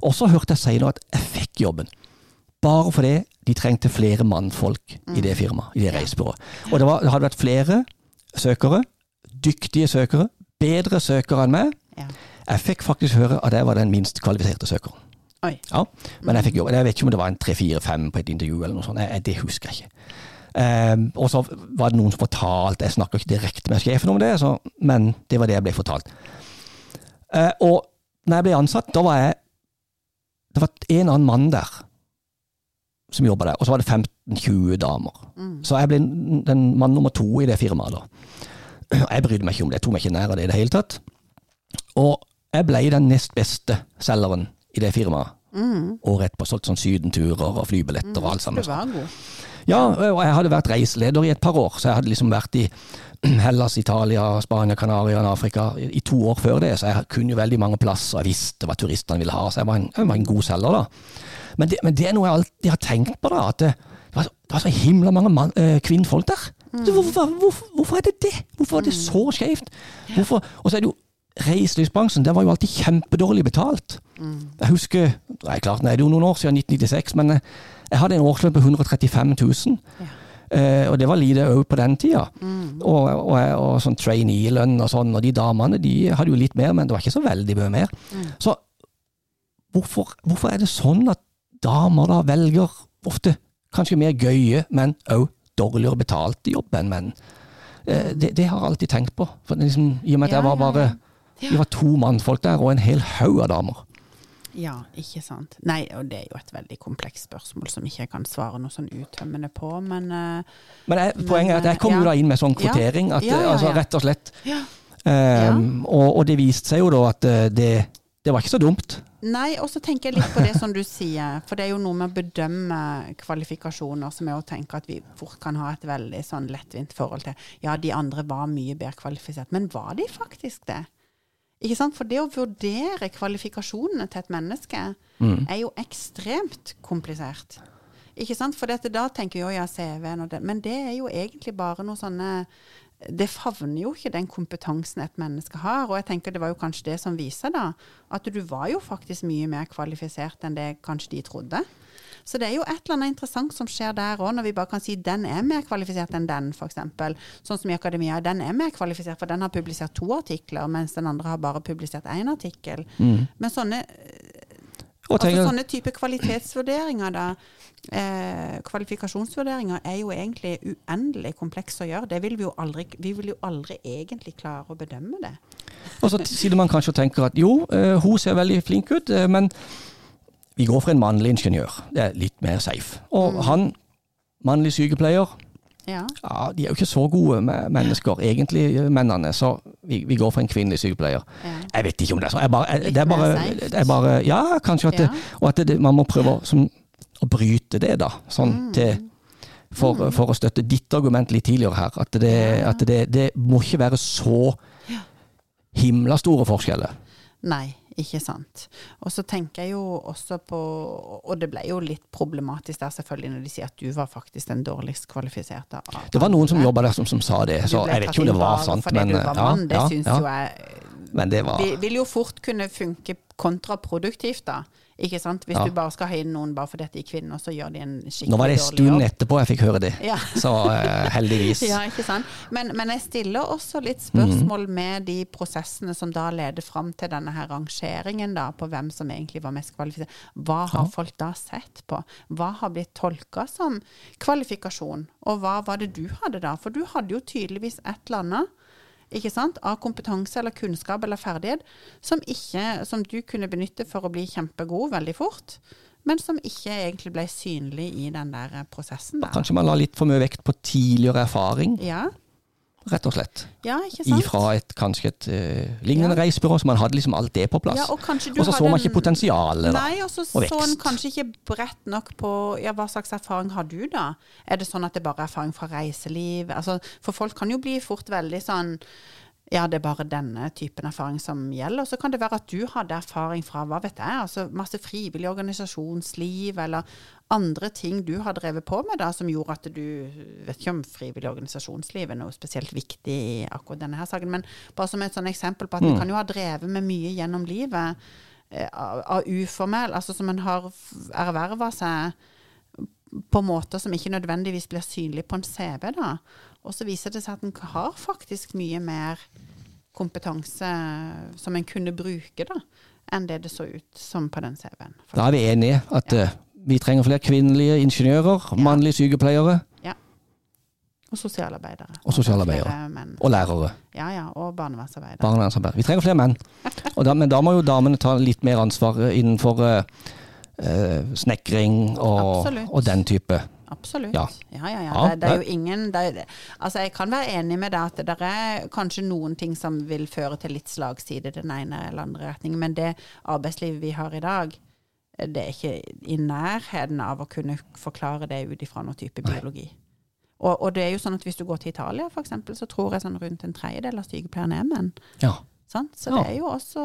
Og så hørte jeg senere at jeg fikk jobben. Bare fordi de trengte flere mannfolk i det firmaet, i det reisebyrået. Og det, var, det hadde vært flere søkere, dyktige søkere, bedre søkere enn meg. Jeg fikk faktisk høre at jeg var den minst kvalifiserte søkeren. Ja, men jeg fikk jobben. Jeg vet ikke om det var en tre-fire-fem på et intervju eller noe sånt. Jeg, det husker jeg ikke. Um, og så var det noen som fortalte Jeg snakker ikke direkte med sjefen om det, så, men det var det jeg ble fortalt. Uh, og når jeg ble ansatt, da var jeg Det var en annen mann der som jobba der, og så var det 15-20 damer. Mm. Så jeg ble den mann nummer to i det firmaet da. Jeg brydde meg ikke om det, jeg tok meg ikke nær av det i det hele tatt. Og jeg ble den nest beste selgeren i det firmaet. Mm. rett på solgt sånn sydenturer og flybilletter og alt sammen. Det var god. Ja, og jeg hadde vært reiseleder i et par år, så jeg hadde liksom vært i Hellas, Italia, Spania, Kanariøyene, Afrika i to år før det, så jeg kunne jo veldig mange plasser, jeg visste hva turistene ville ha, så jeg var en, jeg var en god selger da. Men det, men det er noe jeg alltid har tenkt på da, at det, var, så- det var så himla mange mann, øh, kvinnfolk der. Mm. hvorfor, hvorfor, hvorfor er det det? Hvorfor er det så skjevt? Og så er det jo reiselivsbransjen, den var jo alltid kjempedårlig betalt. Jeg husker, nei klart, nei, det er jo noen år siden 1996, men eh, jeg hadde en årslønn på 135 000. Ja. Eh, og det var lite òg på den tida. Og, og, og sånn trainee-lønn og sånn, og de damene de hadde jo litt mer, men det var ikke så veldig mye mer. Så hvorfor, hvorfor er det sånn at damer da velger ofte kanskje mer gøye, men òg dårligere betalte jobb enn menn? Eh, det, det har jeg alltid tenkt på. For liksom, I og med at jeg var bare ja. Vi var to mannfolk der, og en hel haug av damer. Ja, ikke sant. Nei, og det er jo et veldig komplekst spørsmål som ikke jeg kan svare noe sånn uttømmende på, men uh, Men jeg, poenget er at jeg kom jo ja. da inn med sånn kvotering, at, Ja, altså rett og slett. ja. Um, og, og det viste seg jo da at eh, det, det var ikke så dumt. Nei, og så tenker jeg litt på det som du sier, for det er jo noe med å bedømme kvalifikasjoner som er å tenke at vi fort kan ha et veldig sånn lettvint forhold til. Ja, de andre var mye bedre kvalifisert, men var de faktisk det? Ikke sant? For det å vurdere kvalifikasjonene til et menneske Mm. er jo ekstremt komplisert. Ikke sant? For dette, da tenker jeg jo ja, CV-en og det, men det er jo egentlig bare noe sånne det favner jo ikke den kompetansen et menneske har. Og jeg tenker det var jo kanskje det som viser da, at du var jo faktisk mye mer kvalifisert enn det kanskje de trodde. Så det er jo et eller annet interessant som skjer der òg, når vi bare kan si den er mer kvalifisert enn den, f.eks. Sånn som i akademia, den er mer kvalifisert, for den har publisert to artikler, mens den andre har bare publisert én artikkel. Men sånne Og Altså sånne type kvalitetsvurderinger, da. Eh, kvalifikasjonsvurderinger er jo egentlig uendelig komplekse å gjøre. Det vil vi jo aldri Vi vil jo aldri egentlig klare å bedømme det. og så sitter man kanskje og tenker at jo, eh, hun ser veldig flink ut, eh, men vi går for en mannlig ingeniør. Det er litt mer safe. Og Mm. han, mannlig sykepleier, Ja. ja, de er jo ikke så gode med mennesker, egentlig, mennene. Så vi, vi går for en kvinnelig sykepleier. ja. Jeg vet ikke om det er sånn. Jeg bare, jeg, det er bare, det er bare Ja, kanskje at det, Og at det, man må prøve som, å bryte det, da. Sånn Mm. til for, for å støtte ditt argument litt tidligere her. At det, at det, det må ikke være så himla store forskjeller. Nei, ikke sant. Og så tenker jeg jo også på Og det ble jo litt problematisk der, selvfølgelig, når de sier at du var faktisk den dårligst kvalifiserte. av Det var noen som jobba der som, som sa det, så jeg vet ikke om det var sant. Men, du var ja, mann, det ja, syns ja. jo jeg men det var vil jo fort kunne funke kontraproduktivt, da. Ikke sant? Hvis Ja. du bare skal ha inn noen bare fordi de er kvinner, så gjør de en skikkelig dårlig jobb. Nå var det en stund etterpå jeg fikk høre det, Ja. så eh, heldigvis. Ja, ikke sant? Men, men jeg stiller også litt spørsmål med de prosessene som da leder fram til denne her rangeringen da, på hvem som egentlig var mest kvalifisert. Hva har Ja. folk da sett på? Hva har blitt tolka som kvalifikasjon? Og hva var det du hadde da? For du hadde jo tydeligvis et eller annet ikke sant? av kompetanse eller kunnskap eller ferdighet som, ikke, som du kunne benytte for å bli kjempegod veldig fort, men som ikke egentlig ble synlig i den der prosessen der. Kanskje man la litt for mye vekt på tidligere erfaring, Ja, rett og slett. ja ikke sant? Ifra et, kanskje et uh, lignende Ja. reisebyrå, så man hadde liksom alt det på plass. Ja, og og så så man ikke en- potensialet, da. Nei, og så og så en kanskje ikke bredt nok på ja, hva slags erfaring har du da? Er det sånn at det bare er erfaring fra reiseliv? Altså, for folk kan jo bli fort veldig sånn ja, det er bare denne typen erfaring som gjelder. Og så kan det være at du hadde erfaring fra hva vet jeg, altså masse frivillig organisasjonsliv, eller andre ting du har drevet på med da, som gjorde at du Vet ikke om frivillig organisasjonsliv er noe spesielt viktig i akkurat denne her saken, men bare som et sånn eksempel på at vi kan jo ha drevet med mye gjennom livet eh, av, av uformell, altså som en har erverva seg på måter som ikke nødvendigvis blir synlig på en CV, da. Og så viser det seg at en har faktisk mye mer kompetanse som en kunne bruke, da, enn det det så ut som på den CV-en. Da er vi enige at eh, vi trenger flere kvinnelige ingeniører, mannlige sykepleiere Og sosialarbeidere. Og sosialarbeidere. Og lærere. Ja, ja. Og barnevernsarbeidere. Barnevernsarbeidere. Vi trenger flere menn. Da, men da må jo damene ta litt mer ansvar eh, innenfor uh, uh, snekring og, og den type. Absolutt. Ja. Ja, ja, ja. Det, det er jo ingen det er, Altså, jeg kan være enig med deg at det er kanskje noen ting som vil føre til litt slagside den ene eller andre retningen, men det arbeidslivet vi har i dag, det er ikke i nærheten av å kunne forklare det ut ifra noen type biologi. Og, og det er jo sånn at hvis du går til Italia, for eksempel, så tror jeg sånn rundt en tredjedel av sykepleierne er menn. Ja. Sånn? Så det er jo også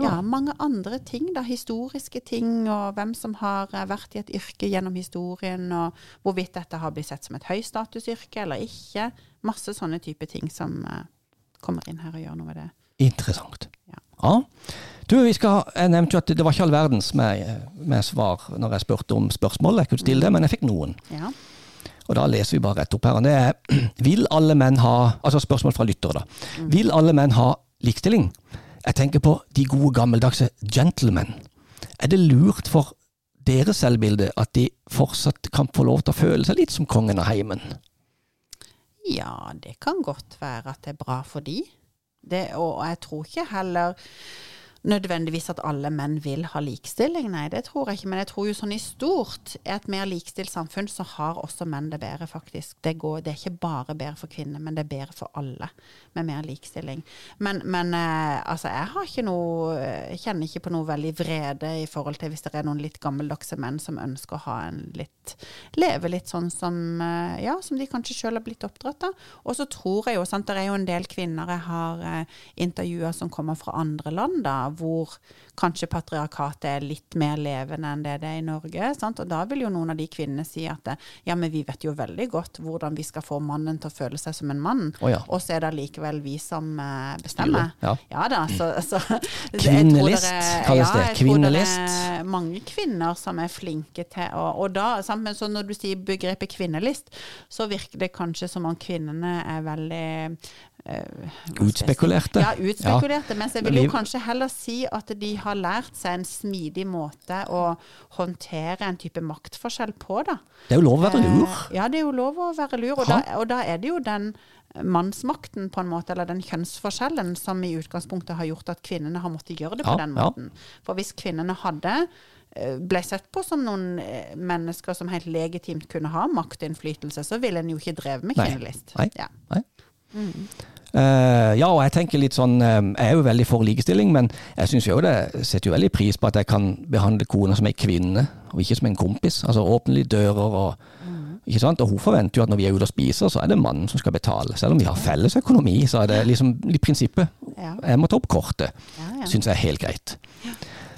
ja, mange andre ting, da. Historiske ting, og hvem som har eh, vært i et yrke gjennom historien, og hvorvidt dette har blitt sett som et høystatusyrke eller ikke. Masse sånne type ting som eh, kommer inn her og gjør noe med det. Interessant. Ja. Ja. Du, vi skal, jeg nevnte jo at det var ikke all verdens med, med svar når jeg spurte om spørsmål. Jeg kunne stille det, men jeg fikk noen. Ja. Og da leser vi bare rett opp her. og Det er Vil alle menn ha Altså spørsmål fra lyttere, da. Vil alle menn ha likestilling? Jeg tenker på de gode gammeldagse gentlemen. Er det lurt for deres selvbilde at de fortsatt kan få lov til å føle seg litt som kongen av heimen? ja, det kan godt være at det er bra for de. Det, og jeg tror ikke heller nødvendigvis at alle menn vil ha likestilling, nei, det tror jeg ikke. Men jeg tror jo sånn i stort, i et mer likestilt samfunn, så har også menn det bedre, faktisk. Det, går, det er ikke bare bedre for kvinner, men det er bedre for alle med mer likestilling. Men, men eh, altså, jeg har ikke noe kjenner ikke på noe veldig vrede i forhold til hvis det er noen litt gammeldagse menn som ønsker å ha en litt Leve litt sånn som eh, Ja, som de kanskje sjøl har blitt oppdratt av. Og så tror jeg jo, sant, det er jo en del kvinner jeg har eh, intervjua som kommer fra andre land, da hvor kanskje patriarkatet er litt mer levende enn det det er i Norge. Sant? Og da vil jo noen av de kvinnene si at ja, men vi vet jo veldig godt hvordan vi skal få mannen til å føle seg som en mann, oh, ja. og så er det likevel vi som uh, bestemmer. Ja. ja. da, så, så Kvinnelist kalles det. Kvinnelist. Ja, det er mange kvinner som er flinke til å Og da, sammen, så når du sier begrepet kvinnelist, så virker det kanskje som om kvinnene er veldig Utspekulerte. Ja, utspekulerte. Mens jeg vil jo kanskje heller si at de har lært seg en smidig måte å håndtere en type maktforskjell på, da. Det er jo lov å være lur. Eh, ja, det er jo lov å være lur. Og da, og da, er det jo den mannsmakten, på en måte, eller den kjønnsforskjellen, som i utgangspunktet har gjort at kvinnene har måttet gjøre det på ja, den måten. Ja. For hvis kvinnene hadde eh, ble sett på som noen eh, mennesker som helt legitimt kunne ha maktinnflytelse, så ville en jo ikke drevet med kvinnelist. Nei. Ja. Nei. Mm. Uh, ja, og jeg tenker litt sånn uh, Jeg er jo veldig for likestilling, men jeg synes jo det setter jo veldig pris på at jeg kan behandle kona som ei kvinne, og ikke som en kompis. Altså åpne litt dører og mm. Ikke sant? Og hun forventer jo at når vi er ute og spiser, så er det mannen som skal betale. Selv om vi har felles økonomi, så er det liksom litt prinsippet. Ja. Jeg må ta opp kortet. Ja, ja. Syns jeg er helt greit. Ja.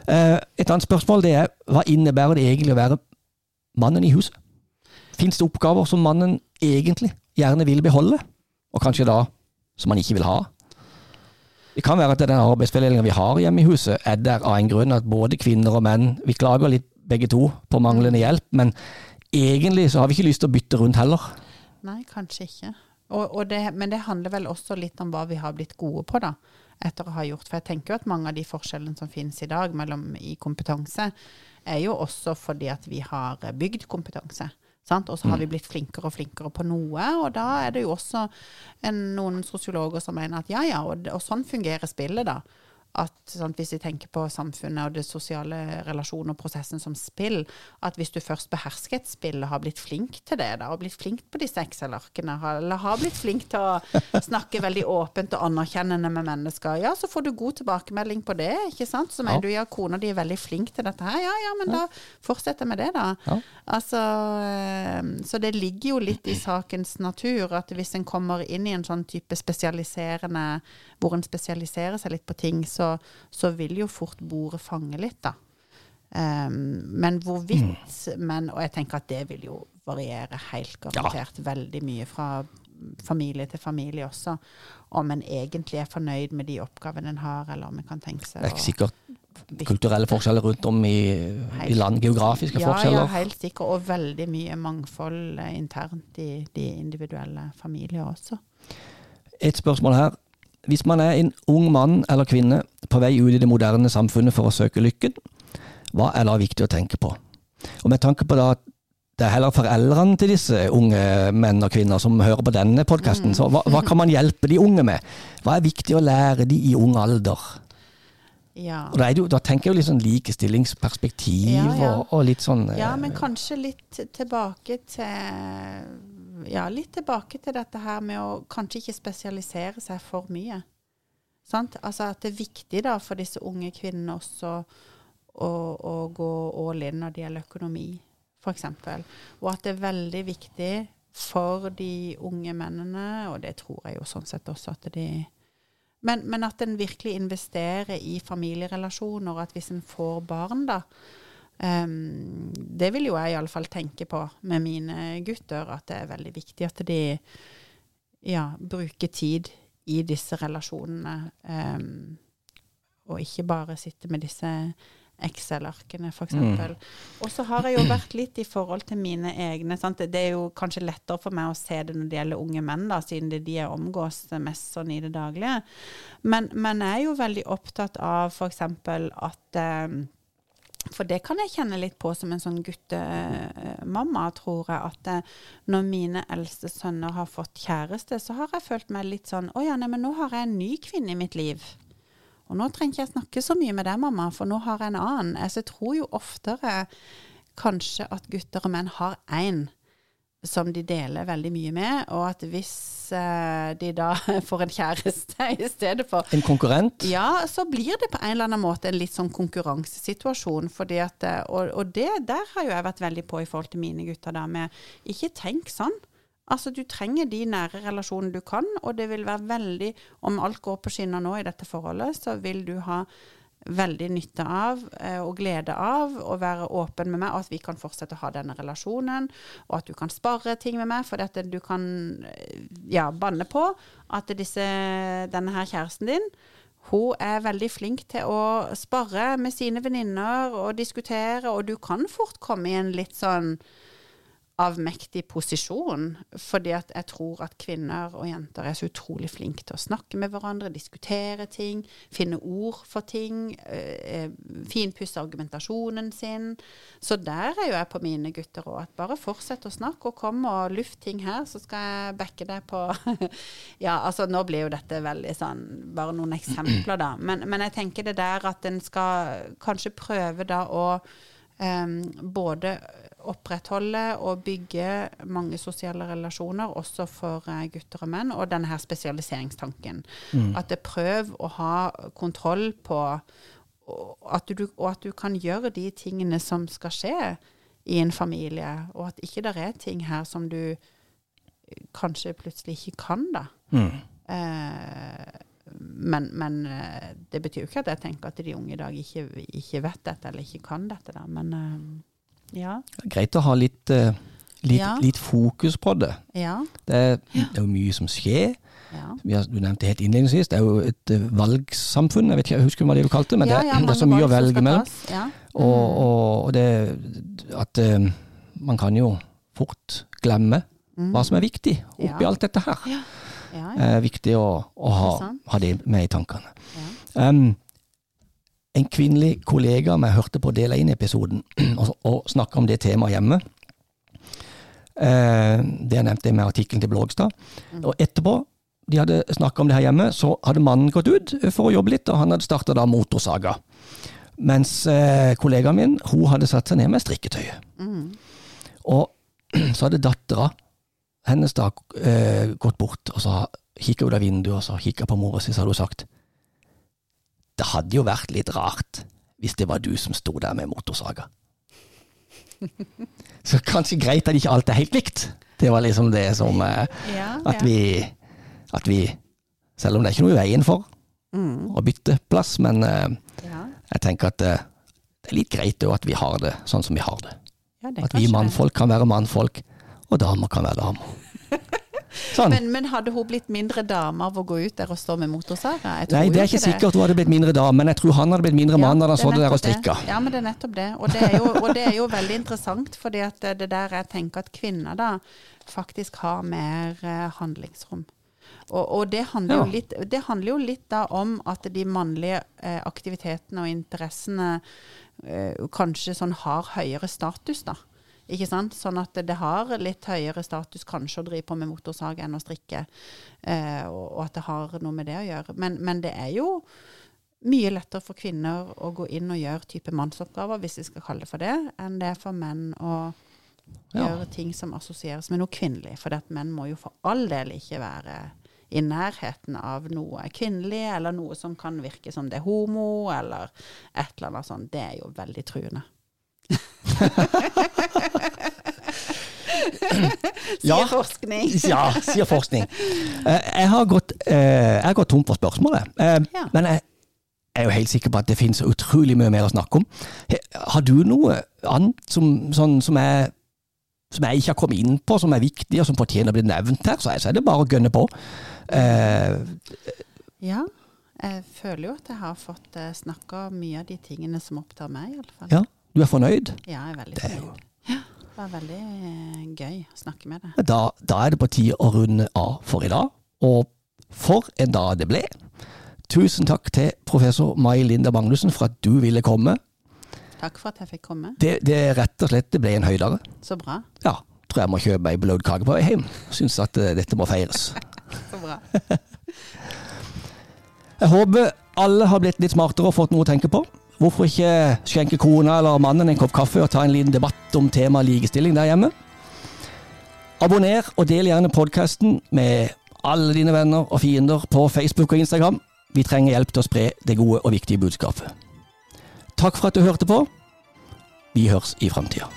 Uh, et annet spørsmål det er hva innebærer det egentlig å være mannen i huset? Fins det oppgaver som mannen egentlig gjerne vil beholde, og kanskje da som man ikke vil ha. Det kan være at den arbeidsfordelinga vi har hjemme i huset, er der av en grunn at både kvinner og menn Vi klager litt begge to på manglende hjelp, men egentlig så har vi ikke lyst til å bytte rundt heller. Nei, kanskje ikke. Og, og det, men det handler vel også litt om hva vi har blitt gode på, da. Etter å ha gjort. For jeg tenker jo at mange av de forskjellene som finnes i dag mellom i kompetanse, er jo også fordi at vi har bygd kompetanse. Og så har vi mm. blitt flinkere og flinkere på noe. Og da er det jo også en, noen sosiologer som mener at ja ja, og, og sånn fungerer spillet, da at sant, hvis vi tenker på samfunnet og det sosiale relasjonen og prosessen som spill, at hvis du først behersker et spill og har blitt flink til det, da, og blitt flink på disse Excel-arkene, eller har blitt flink til å snakke veldig åpent og anerkjennende med mennesker, ja, så får du god tilbakemelding på det, ikke sant? Så mener ja. du ja, kona di er veldig flink til dette her, ja ja, men ja. da fortsett med det, da. Ja. Altså, ehm, så det ligger jo litt i sakens natur at hvis en kommer inn i en sånn type spesialiserende, hvor en spesialiserer seg litt på ting, så så, vil jo fort bordet fange litt, da. Um, men hvorvidt mm. men, Og jeg tenker at det vil jo variere helt garantert ja. veldig mye fra familie til familie også. Om en egentlig er fornøyd med de oppgavene en har, eller om en kan tenke seg Det er ikke sikkert kulturelle forskjeller rundt om i, i land, geografiske ja, forskjeller? Ja, helt sikkert. Og veldig mye mangfold internt i de individuelle familier også. Et spørsmål her. Hvis man er en ung mann eller kvinne på vei ut i det moderne samfunnet for å søke lykken, hva er da viktig å tenke på? Og med tanke på da at det er heller foreldrene til disse unge menn og kvinner som hører på denne podkasten, så hva, hva, kan man hjelpe de unge med? Hva er viktig å lære de i ung alder? Ja. Og da, jo, da, tenker jeg jo litt sånn likestillingsperspektiv ja, ja. Og, og, litt sånn Ja, men eh, kanskje litt tilbake til ja, litt tilbake til dette her med å kanskje ikke spesialisere seg for mye. Sant? Altså at det er viktig da for disse unge kvinnene også å, å gå all in når det gjelder økonomi, f.eks. Og at det er veldig viktig for de unge mennene, og det tror jeg jo sånn sett også at de men, men at en virkelig investerer i familierelasjoner, at hvis en får barn, da, Um, det vil jo jeg iallfall tenke på med mine gutter, at det er veldig viktig at de ja, bruker tid i disse relasjonene. Um, og ikke bare sitte med disse Excel-arkene, f.eks. Mm. Og så har jeg jo vært litt i forhold til mine egne. Sant? Det er jo kanskje lettere for meg å se det når det gjelder unge menn, da, siden det er de jeg omgås mest sånn i det daglige. Men, men jeg er jo veldig opptatt av f.eks. at um, for det kan jeg kjenne litt på som en sånn guttemamma, tror jeg. At eh, når mine eldste sønner har fått kjæreste, så har jeg følt meg litt sånn Å ja, nei, men nå har jeg en ny kvinne i mitt liv. Og nå trenger ikke jeg snakke så mye med deg, mamma, for nå har jeg en annen. Jeg tror jo oftere kanskje at gutter og menn har én som de deler veldig mye med, og at hvis eh, de da får en kjæreste i stedet for En konkurrent? Ja, så blir det på en eller annen måte en litt sånn konkurransesituasjon. Fordi at, eh, og, og det der har jo jeg vært veldig på i forhold til mine gutter. da med Ikke tenk sånn. Altså, Du trenger de nære relasjonene du kan, og det vil være veldig Om alt går på skinner nå i dette forholdet, så vil du ha veldig nytte av eh, og glede av å være åpen med meg, og at vi kan fortsette å ha denne relasjonen. Og at du kan spare ting med meg, for at du kan eh, ja, banne på at disse, denne her kjæresten din hun er veldig flink til å spare med sine venninner og diskutere, og du kan fort komme i en litt sånn avmektig posisjon, fordi at jeg tror at kvinner og jenter er så utrolig flinke til å snakke med hverandre, diskutere ting, finne ord for ting, øh, finpusse argumentasjonen sin. Så der er jo jeg på mine gutter òg, at bare fortsett å snakke og kom og luft ting her, så skal jeg backe deg på Ja, altså nå blir jo dette veldig sånn bare noen eksempler, da. Men, men jeg tenker det der at en skal kanskje prøve da å um, både opprettholde og bygge mange sosiale relasjoner, også for uh, gutter og menn, og denne her spesialiseringstanken. Mm. At det prøv å ha kontroll på at, du, og at du kan gjøre de tingene som skal skje i en familie, og at ikke det er ting her som du kanskje plutselig ikke kan, da. Mm. Eh, men, men, det betyr jo ikke at jeg tenker at de unge i dag ikke, ikke vet dette eller ikke kan dette. da, Men uh, ja. Greit å ha litt, uh, litt, ja. litt, fokus på det. Ja. Det, er, det, er jo mye som skjer. Har, du nevnte helt innledningsvis, det er jo et uh, valgsamfunn. Jeg vet ikke, jeg husker hva det du kalte det, men det, det, er så mye å velge mellom. Mm. Og, og, det at uh, man kan jo fort glemme mm. hva som er viktig oppi alt dette her. Ja. Ja, ja. Eh, viktig å, å ha, ha, det med i tankene. Um, en kvinnelig kollega av meg hørte på del 1-episoden og, og snakka om det temaet hjemme. Eh, det jeg nevnte med artikkelen til Blågstad. Mm. Og etterpå de hadde snakka om det her hjemme, så hadde mannen gått ut for å jobbe litt, og han hadde starta da motorsaga. Mens eh, kollegaen min hun hadde satt seg ned med strikketøyet. Mm. Og så hadde dattera hennes da eh, gått bort, og så kikka ut av vinduet og så kikka på mora si, så hadde hun sagt det hadde jo vært litt rart hvis det var du som sto der med motorsaga. Så kanskje greit at ikke alt er helt likt. Det var liksom det som eh, ja, at, Vi, at vi Selv om det er ikke noe i veien for mm. å bytte plass, men eh, ja. jeg tenker at eh, det er litt greit at vi har det sånn som vi har det. Ja, det at vi mannfolk kan være mannfolk, og damer kan være damer. Sånn. Men, men, hadde hun blitt mindre dame av å gå ut der og stå med motorsaga? Nei, det er ikke sikkert hun hadde blitt mindre dame, men jeg tror han hadde blitt mindre mann da han stod der og strikka. Ja, men det er nettopp det. Og det er jo, det er jo veldig interessant, fordi det det der jeg tenker at kvinner da faktisk har mer eh, handlingsrom. Og, og det, handler ja. litt, det, handler jo litt, da om at de mannlige eh, aktivitetene og interessene eh, kanskje sånn har høyere status, da. Ikke sant? Sånn at det har litt høyere status kanskje å drive på med motorsag enn å strikke, eh, og, og, at det har noe med det å gjøre. Men, men, det er jo mye lettere for kvinner å gå inn og gjøre type mannsoppgaver, hvis vi skal kalle det for det, enn det er for menn å ja. gjøre ting som assosieres med noe kvinnelig. For menn må jo for all del ikke være i nærheten av noe kvinnelig, eller noe som kan virke som det er homo, eller et eller annet sånt. Det er jo veldig truende. sier ja, forskning. ja, sier forskning. Eh, jeg har gått, eh, jeg har gått tom for spørsmålet, eh, men jeg er jo helt sikker på at det finnes utrolig mye mer å snakke om. Har du noe annet som, sånn, som, jeg, som jeg ikke har kommet inn på, som er viktig og som fortjener å bli nevnt her, så er det bare å gønne på. ja. Jeg føler jo at jeg har fått snakka mye av de tingene som opptar meg, iallfall. Ja. Du er fornøyd? Ja, jeg er veldig fornøyd. Ja, det var veldig eh, gøy å snakke med deg. Da, da er det på tide å runde av for i dag. Og for en dag det ble. Tusen takk til professor Mai Linda Magnussen for at du ville komme. Takk for at jeg fikk komme. Det, det rett og slett det ble en høydere. Så bra. Ja. Tror jeg må kjøpe ei bløtkake på vei hjem. Syns at uh, dette må feires. Så bra. jeg håper alle har blitt litt smartere og fått noe å tenke på. Hvorfor ikke skjenke kona eller mannen en kopp kaffe og ta en liten debatt om temaet likestilling der hjemme? Abonner og del gjerne podkasten med alle dine venner og fiender på Facebook og Instagram. Vi trenger hjelp til å spre det gode og viktige budskapet. Takk for at du hørte på. Vi høres i framtida.